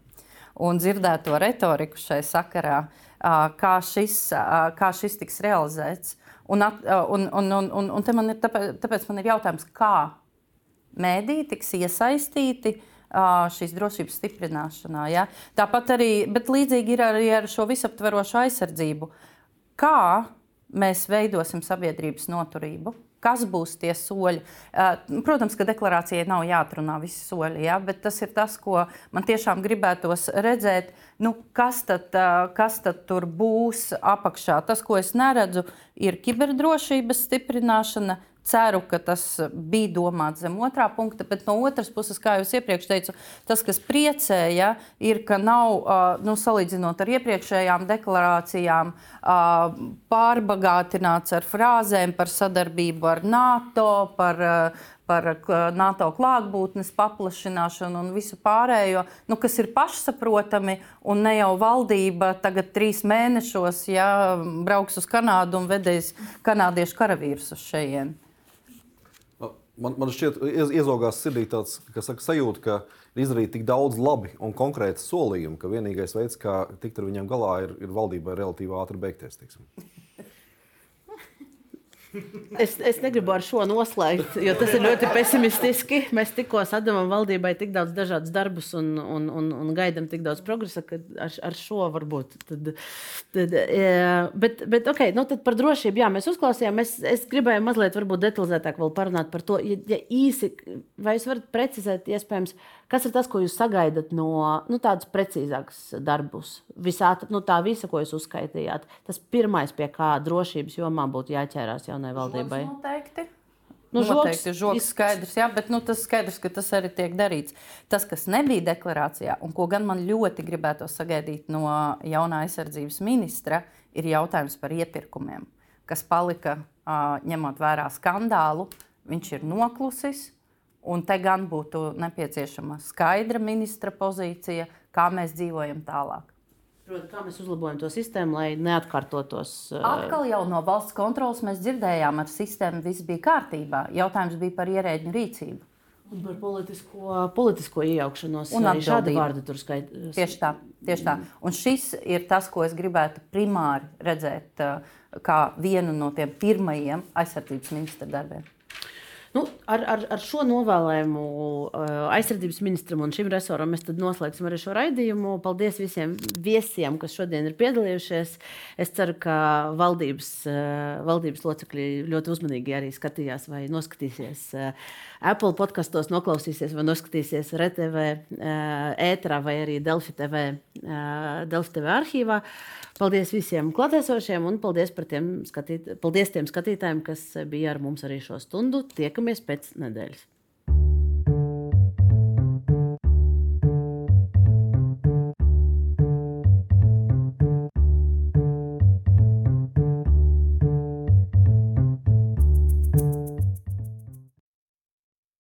un dzirdēto retoriku šai sakarā. Uh, kā šis, kā šis tiks realizēts. Un, un, un, un, un, un man ir, tāpēc, tāpēc man ir jautājums, kā mēdī tiks iesaistīti šīs drošības stiprināšanā. Ja? Tāpat arī, bet līdzīgi ir arī ar šo visaptverošu aizsardzību. Kā mēs veidosim sabiedrības noturību? Kas būs tie soļi. Uh, protams, ka deklarācijai nav jāatrunā visi soļi, ja, bet tas ir tas, ko man tiešām gribētos redzēt. Nu, kas, tad, uh, kas tad tur būs apakšā? Tas, ko es neredzu, ir kiberdrošības stiprināšana, Ceru, ka tas bija domāts zem otrā punkta, bet no otras puses, kā jau iepriekš teicu, tas, kas priecē, ja, ir, ka nav, nu, salīdzinot ar iepriekšējām deklarācijām, pārbagātināts ar frāzēm par sadarbību ar NATO, par, par NATO klātbūtnes paplašināšanu un visu pārējo, nu, kas ir pašsaprotami, un ne jau valdība tagad trīs mēnešos ja, brauks uz Kanādu un vedēs kanādiešu karavīrus uz šejienu. Man, man šķiet, iez, iezaugās sirdī tāds saka, sajūta, ka ir izdarīti tik daudz labi un konkrēti solījumi, ka vienīgais veids, kā tikt ar viņiem galā, ir, ir valdībai relatīvi ātri beigties. Tiksim. Es, es negribu ar šo noslēgt, jo tas ir ļoti pesimistiski. Mēs tikko sadavām valdībai tik daudz dažādus darbus un, un, un, un gaidām tik daudz progresa, ka ar, ar šo varbūt. Tad, tad, e, bet, bet okay, nu tad par drošību, jā, mēs uzklausījām. Es, es gribēju mazliet detalizētāk parunāt par to, ja, ja īsi, vai jūs varat precizēt, iespējams, Kas ir tas, ko jūs sagaidat no nu, tādas precīzākas darbus? Visā nu, tā visa, ko jūs uzskaitījāt, tas pirmais, pie kā drošības jomā būtu jāķērās jaunai valdībai. Žogs noteikti. Nu, Noteikti žoks skaidrs, jā, bet nu, tas skaidrs, ka tas arī tiek darīts. Tas, kas nebija deklarācijā, un ko gan man ļoti gribētu sagaidīt no jaunā aizsardzības ministra, ir jautājums par iepirkumiem, kas palika ņemot vērā skandālu. Viņš ir noklusis, Un te gan būtu nepieciešama skaidra ministra pozīcija, kā mēs dzīvojam tālāk. Protams, kā mēs uzlabojam to sistēmu, lai neatkārtotos. Uh... Atkal jau no valsts kontrolas mēs dzirdējām, ar sistēmu viss bija kārtībā. Jautājums bija par ierēģu rīcību. Un par politisko, politisko iejaukšanos. Un arī šādi vārdi tur skaitās. Tieši tā, tieši tā. Un šis ir tas, ko es gribētu primāri redzēt uh, kā vienu no tiem pirmajiem aizsardzības ministra darbiem. Nu, ar, ar, ar šo novēlējumu uh, aizsardzības ministram un šim resoram mēs noslēgsim arī šo raidījumu. Paldies visiem viesiem, kas šodien ir piedalījušies. Es ceru, ka valdības, uh, valdības locekļi ļoti uzmanīgi arī skatījās vai noskatīsies uh, Apple podkastos, noklausīsies vai noskatīsies RTV, ētrā vai arī Delfi TV, Delfi TV arhīvā. Paldies visiem klātesošiem un paldies, tiem skatīt, paldies tiem skatītājiem, kas bija ar mums arī šo stundu. Tiekamies pēc nedēļas.